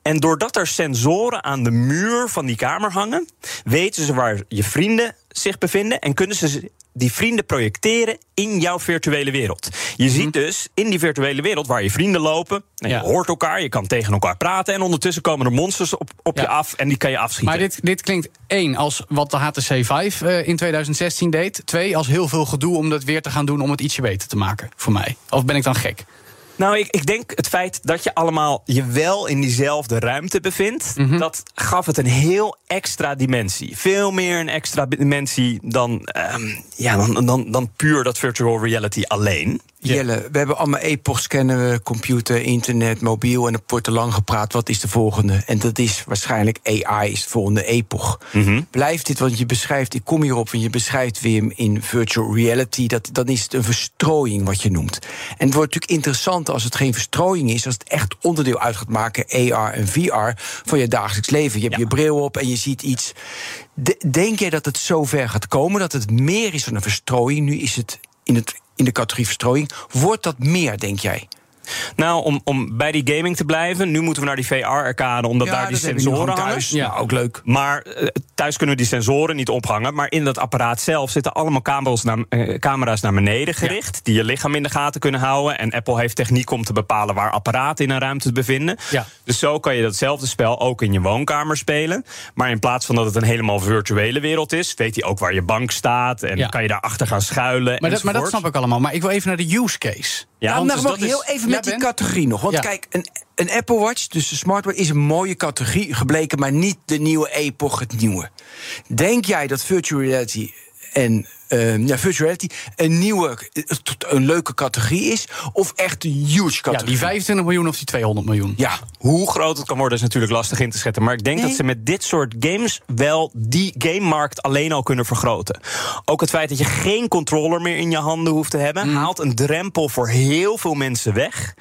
S8: En doordat er sensoren aan de muur van die kamer hangen... weten ze waar je vrienden zich bevinden... en kunnen ze die vrienden projecteren in jouw virtuele wereld. Je ziet dus in die virtuele wereld waar je vrienden lopen... en
S5: Ja.
S8: je hoort elkaar, je kan tegen elkaar praten... en ondertussen komen er monsters op, op
S5: Ja.
S8: je af en die kan je afschieten.
S5: Maar dit, dit klinkt één als wat de HTC 5 eh, in 2016 deed. Twee als heel veel gedoe om dat weer te gaan doen om het ietsje beter te maken. Voor mij. Of ben ik dan gek?
S8: Nou, ik, ik denk het feit dat je allemaal je wel in diezelfde ruimte bevindt,
S5: Mhm.
S8: dat gaf het een heel extra dimensie. Veel meer een extra dimensie dan, ehm, ja, dan, dan, dan puur dat virtual reality alleen.
S6: Jelle, we hebben allemaal epochs kennen we, computer, internet, mobiel... en er wordt te lang gepraat, wat is de volgende? En dat is waarschijnlijk AI, is de volgende epoch.
S8: Mhm.
S6: Blijft dit, want je beschrijft, ik kom hierop... en je beschrijft weer in virtual reality... Dat, dan is het een verstrooiing wat je noemt. En het wordt natuurlijk interessant als het geen verstrooiing is... als het echt onderdeel uit gaat maken, AR en VR... van je dagelijks leven. Je hebt je bril op en je ziet iets... De- denk jij dat het zo ver gaat komen dat het meer is dan een verstrooiing? Nu is het in, het, in de categorie verstrooiing. Wordt dat meer, denk jij?
S8: Nou, om, om bij die gaming te blijven, nu moeten we naar die VR-arcade, omdat
S6: Ja,
S8: daar die sensoren hangen.
S6: thuis. Ja, ook leuk.
S8: Maar eh, thuis kunnen we die sensoren niet ophangen. Maar in dat apparaat zelf zitten allemaal camera's naar, eh, camera's naar beneden gericht. Die je lichaam in de gaten kunnen houden. En Apple heeft techniek om te bepalen waar apparaten in een ruimte te bevinden.
S5: Ja.
S8: Dus zo kan je datzelfde spel ook in je woonkamer spelen. Maar in plaats van dat het een helemaal virtuele wereld is, weet hij ook waar je bank staat. En kan je daarachter gaan schuilen.
S5: Maar dat, maar dat snap ik allemaal. Maar ik wil even naar de use case.
S8: Ja,
S6: nou, nou,
S8: dus
S6: mag
S8: is-
S6: heel even
S5: Ja,
S6: met die categorie nog. Want
S5: Ja.
S6: kijk, een, een Apple Watch, dus de smartwatch, is een mooie categorie gebleken, maar niet de nieuwe epoch, het nieuwe. Denk jij dat virtual reality en ehm, ja, virtual reality een nieuwe, eh, een leuke categorie is, of echt een huge
S5: Ja,
S6: categorie?
S5: die 25 miljoen of die 200 miljoen.
S6: Ja,
S8: Hoe groot het kan worden is natuurlijk lastig in te schatten. Maar ik denk
S6: Nee.
S8: dat ze met dit soort games wel die gamemarkt alleen al kunnen vergroten. Ook het feit dat je geen controller meer in je handen hoeft te hebben,
S6: Mm.
S8: haalt een drempel voor heel veel mensen weg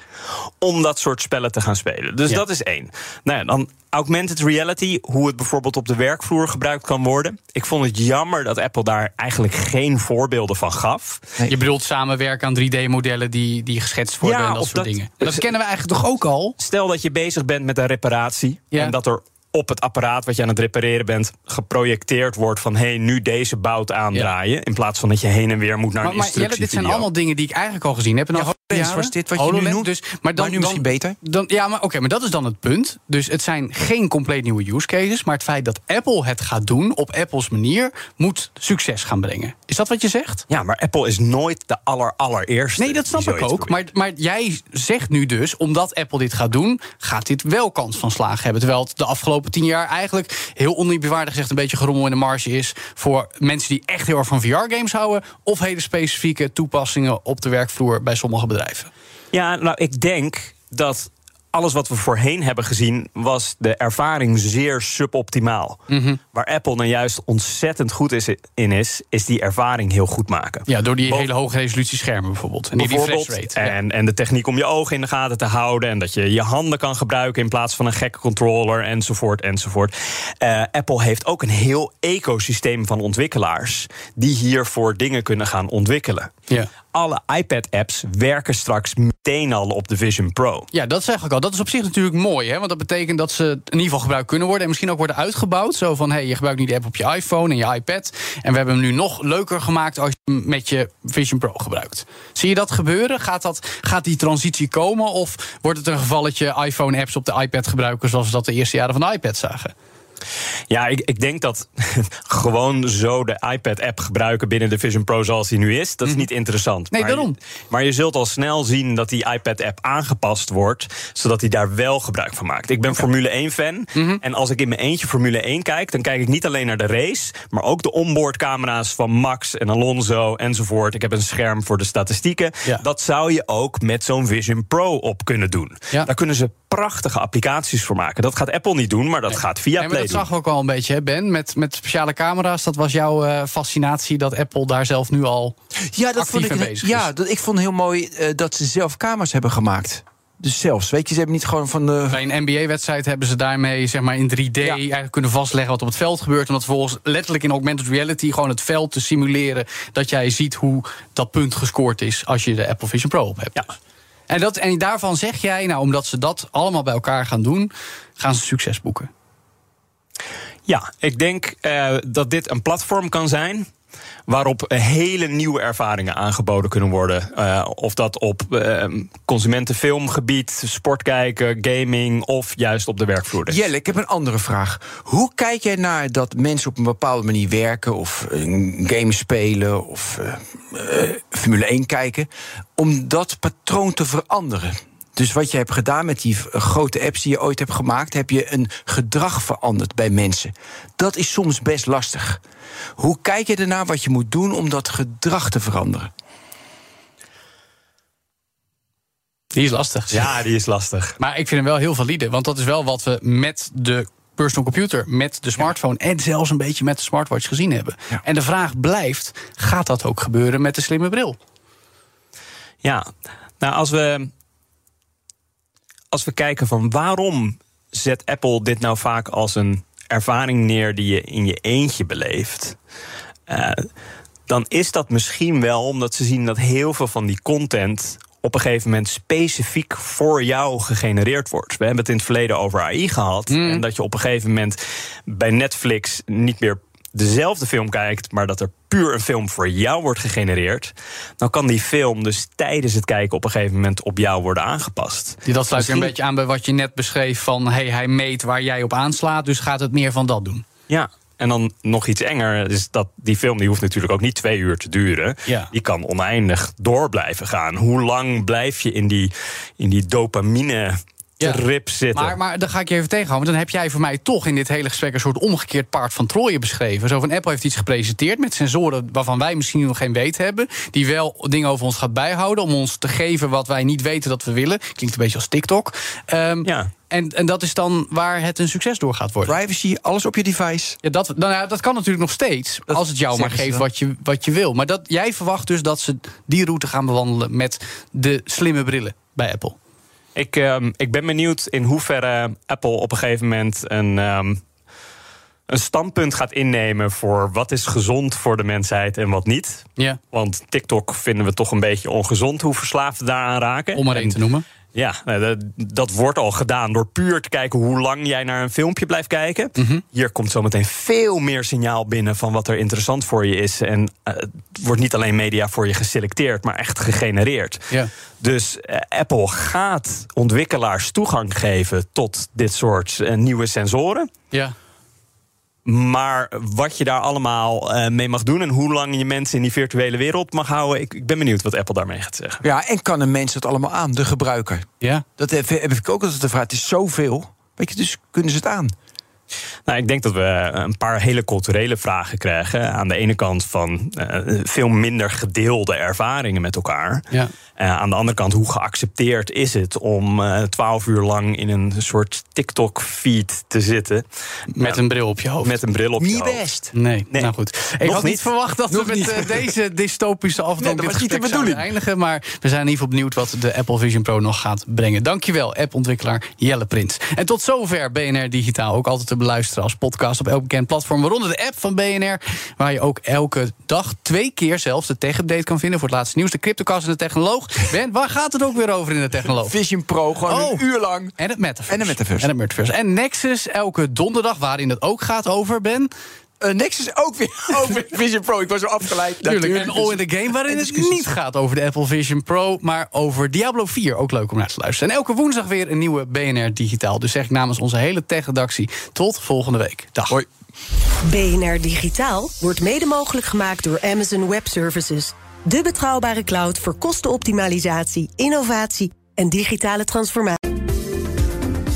S8: om dat soort spellen te gaan spelen. Dus
S5: Ja.
S8: dat is één. Nou ja, dan augmented reality, hoe het bijvoorbeeld op de werkvloer gebruikt kan worden. Ik vond het jammer dat Apple daar eigenlijk geen voorbeelden van gaf.
S5: Je bedoelt samenwerken aan 3D-modellen die, die geschetst worden
S8: Ja,
S5: en dat soort
S8: dat-
S5: dingen. Dat kennen we eigenlijk toch ook al?
S8: Stel dat je bezig bent met een reparatie.
S5: Ja.
S8: En dat er op het apparaat wat je aan het repareren bent geprojecteerd wordt van hé, nu deze bout aandraaien. In plaats van dat je heen en weer moet naar
S5: Maar,
S8: een
S5: maar Jelle, dit zijn allemaal dingen die ik eigenlijk al gezien heb. En
S6: Ja,
S5: dan
S6: HoloLens was dit wat je nu noemt,
S5: Dus, maar, dan,
S6: maar nu misschien
S5: dan-
S6: beter?
S5: Dan, ja, maar oké, maar dat is dan het punt. Dus het zijn geen compleet nieuwe use cases. Maar het feit dat Apple het gaat doen op Apples manier, moet succes gaan brengen. Is dat wat je zegt?
S8: Ja, maar Apple is nooit de aller, allereerste.
S5: Nee, dat snap ik ook. Maar, maar jij zegt nu dus, omdat Apple dit gaat doen, gaat dit wel kans van slagen hebben. Terwijl het de afgelopen tien jaar eigenlijk heel oneerbiedwaardig gezegd een beetje gerommel in de marge is voor mensen die echt heel erg van VR-games houden. Of hele specifieke toepassingen op de werkvloer bij sommige bedrijven.
S8: Ja, nou, ik denk dat alles wat we voorheen hebben gezien, was de ervaring zeer suboptimaal.
S5: Mhm.
S8: Waar Apple nou juist ontzettend goed is in is, is die ervaring heel goed maken.
S5: Ja, door die
S8: Bo-
S5: hele hoge resolutie schermen bijvoorbeeld. En die
S8: Bijvoorbeeld.
S5: rate.
S8: En, en de techniek om je ogen in de gaten te houden. En dat je je handen kan gebruiken in plaats van een gekke controller. Enzovoort, enzovoort. Eh, Apple heeft ook een heel ecosysteem van ontwikkelaars. die hiervoor dingen kunnen gaan ontwikkelen.
S5: Ja.
S8: Alle iPad-apps werken straks meteen al op de Vision Pro.
S5: Ja, dat zeg ik al. Dat is op zich natuurlijk mooi, hè? want dat betekent dat ze in ieder geval gebruikt kunnen worden en misschien ook worden uitgebouwd. Zo van: hey, je gebruikt nu de app op je iPhone en je iPad. En we hebben hem nu nog leuker gemaakt als je hem met je Vision Pro gebruikt. Zie je dat gebeuren? Gaat, dat, gaat die transitie komen? Of wordt het een gevalletje iPhone-apps op de iPad gebruiken zoals we dat de eerste jaren van de iPad zagen?
S8: Ja, ik, ik denk dat gewoon zo de iPad-app gebruiken binnen de Vision Pro zoals die nu is, dat is niet interessant.
S5: Mhm. Nee,
S8: maar,
S5: daarom.
S8: Maar je zult al snel zien dat die iPad-app aangepast wordt, zodat hij daar wel gebruik van maakt. Ik ben Formule 1-fan
S5: Mhm.
S8: en als ik in mijn eentje Formule 1 kijk, dan kijk ik niet alleen naar de race, maar ook de onboardcamera's van Max en Alonso enzovoort. Ik heb een scherm voor de statistieken.
S5: Ja.
S8: Dat zou je ook met zo'n Vision Pro op kunnen doen.
S5: Ja.
S8: Daar kunnen ze prachtige applicaties voor maken. Dat gaat Apple niet doen, maar dat gaat via
S5: Nee,
S8: Play.
S5: Zag ook al een beetje, hè, Ben. Met, met speciale camera's. Dat was jouw eh, fascinatie dat Apple daar zelf nu al
S6: Ja, dat
S5: actief
S6: vond ik,
S5: bezig
S6: ja,
S5: is.
S6: dat, ik vond heel mooi eh, dat ze zelf kamers hebben gemaakt. Dus zelfs, weet je, ze hebben niet gewoon van de.
S5: Bij een NBA-wedstrijd hebben ze daarmee zeg maar, in 3D eigenlijk kunnen vastleggen wat op het veld gebeurt. Om dat vervolgens letterlijk in augmented reality gewoon het veld te simuleren. Dat jij ziet hoe dat punt gescoord is als je de Apple Vision Pro op hebt.
S8: Ja.
S5: En, dat, en daarvan zeg jij, nou, omdat ze dat allemaal bij elkaar gaan doen, gaan ze succes boeken.
S8: Ja, ik denk eh, dat dit een platform kan zijn. Waarop hele nieuwe ervaringen aangeboden kunnen worden. Eh, of dat op eh, consumentenfilmgebied, sport kijken, gaming of juist op de werkvloer.
S6: Jelle, ik heb een andere vraag. Hoe kijk jij naar dat mensen op een bepaalde manier werken, of een game spelen, of eh, eh, Formule 1 kijken, om dat patroon te veranderen? Dus wat je hebt gedaan met die grote apps die je ooit hebt gemaakt, heb je een gedrag veranderd bij mensen. Dat is soms best lastig. Hoe kijk je ernaar wat je moet doen om dat gedrag te veranderen?
S5: Die is lastig.
S8: Ja, die is lastig.
S5: Maar ik vind hem wel heel valide. Want dat is wel wat we met de personal computer, met de smartphone en zelfs een beetje met de smartwatch gezien hebben. En de vraag blijft: gaat dat ook gebeuren met de slimme bril?
S8: Ja, nou als we, als we kijken van waarom zet Apple dit nou vaak als een ervaring neer die je in je eentje beleeft. Uh, dan is dat misschien wel omdat ze zien dat heel veel van die content op een gegeven moment specifiek voor jou gegenereerd wordt. We hebben het in het verleden over AI gehad. Mm. En dat je op een gegeven moment bij Netflix niet meer dezelfde film kijkt, maar dat er puur een film voor jou wordt gegenereerd, dan kan die film dus tijdens het kijken op een gegeven moment op jou worden aangepast.
S5: Die dat sluit weer een beetje aan bij wat je net beschreef van hey, hij meet waar jij op aanslaat, dus gaat het meer van dat doen.
S8: Ja, en dan nog iets enger is dat die film die hoeft natuurlijk ook niet twee uur te duren. Ja. Die kan oneindig door blijven gaan. Hoe lang blijf je in die, in die dopamine rip zitten.
S5: Maar, maar dan ga ik je even tegenhouden. Want dan heb jij voor mij toch in dit hele gesprek een soort omgekeerd paard van Troje beschreven. Zo van Apple heeft iets gepresenteerd met sensoren waarvan wij misschien nog geen weet hebben. Die wel dingen over ons gaat bijhouden om ons te geven wat wij niet weten dat we willen. Klinkt een beetje als TikTok. Um, ja. En, en dat is dan waar het een succes door gaat worden.
S6: Privacy, alles op je device.
S5: Ja, dat, nou ja, dat kan natuurlijk nog steeds. als het jou maar geeft wat je, wat je wil. Maar dat, jij verwacht dus dat ze die route gaan bewandelen met de slimme brillen bij Apple.
S8: Ik, um, ik ben benieuwd in hoeverre Apple op een gegeven moment een. Um, een standpunt gaat innemen voor wat is gezond voor de mensheid en wat niet. Ja. Want TikTok vinden we toch een beetje ongezond hoe verslaafden daaraan raken.
S5: Om maar één te noemen.
S8: Ja, nou, dat, wordt al gedaan door puur te kijken hoe lang jij naar een filmpje blijft kijken. Mhm. Hier komt zometeen veel meer signaal binnen van wat er interessant voor je is. En uh, het wordt niet alleen media voor je geselecteerd, maar echt gegenereerd. Dus uh, Apple gaat ontwikkelaars toegang geven tot dit soort uh, nieuwe sensoren. Ja. Maar wat je daar allemaal uh, mee mag doen en hoe lang je mensen in die virtuele wereld mag houden, ik, ik, ben benieuwd wat Apple daarmee gaat zeggen.
S6: Ja, en kan een mens het allemaal aan, de gebruiker? Ja. Dat heb, heb ik ook altijd de vraag. Het is zoveel. Weet je, dus kunnen ze het aan?
S8: Nou, ik denk dat we een paar hele culturele vragen krijgen. Aan de ene kant van uh, veel minder gedeelde ervaringen met elkaar. Ja. Uh, aan de andere kant, hoe geaccepteerd is het om uh, twaalf uur lang in een soort TikTok-feed te zitten?
S5: Met een bril op je hoofd.
S8: Met een bril op
S6: niet
S8: je hoofd.
S6: Niet best.
S5: Nee, nee, nou goed. Ik had niet verwacht dat Nog we met uh, deze dystopische afdeling nee, dit gesprek zouden eindigen. Maar we zijn in ieder geval benieuwd wat de Apple Vision Pro nog gaat brengen. Dankjewel, app-ontwikkelaar Jelle Prins. En tot zover BNR Digitaal. Ook altijd te beluisteren als podcast op elk bekend platform. Waaronder de app van BNR. Waar je ook elke dag twee keer zelfs de tech-update kan vinden. Voor het laatste nieuws. De Cryptocast en de Technoloog. Ben, waar gaat het ook weer over in de technoloog?
S6: Vision Pro, gewoon een oh. uur lang.
S5: En het Metaverse.
S6: En het Metaverse.
S5: En het Metaverse. En Nexus elke donderdag, waarin het ook gaat over, Ben...
S6: Uh, Nexus ook weer over Vision Pro. Ik was zo afgeleid.
S5: Tuurlijk. En All in the Game, waarin het niet gaat over de Apple Vision Pro, maar over Diablo 4. Ook leuk om naar te luisteren. En elke woensdag weer een nieuwe BNR Digitaal. Dus zeg ik namens onze hele tech-redactie tot volgende week. Dag.
S6: Hoi.
S3: BNR Digitaal wordt mede mogelijk gemaakt door Amazon Web Services. De betrouwbare cloud voor kostenoptimalisatie, innovatie en digitale transformatie.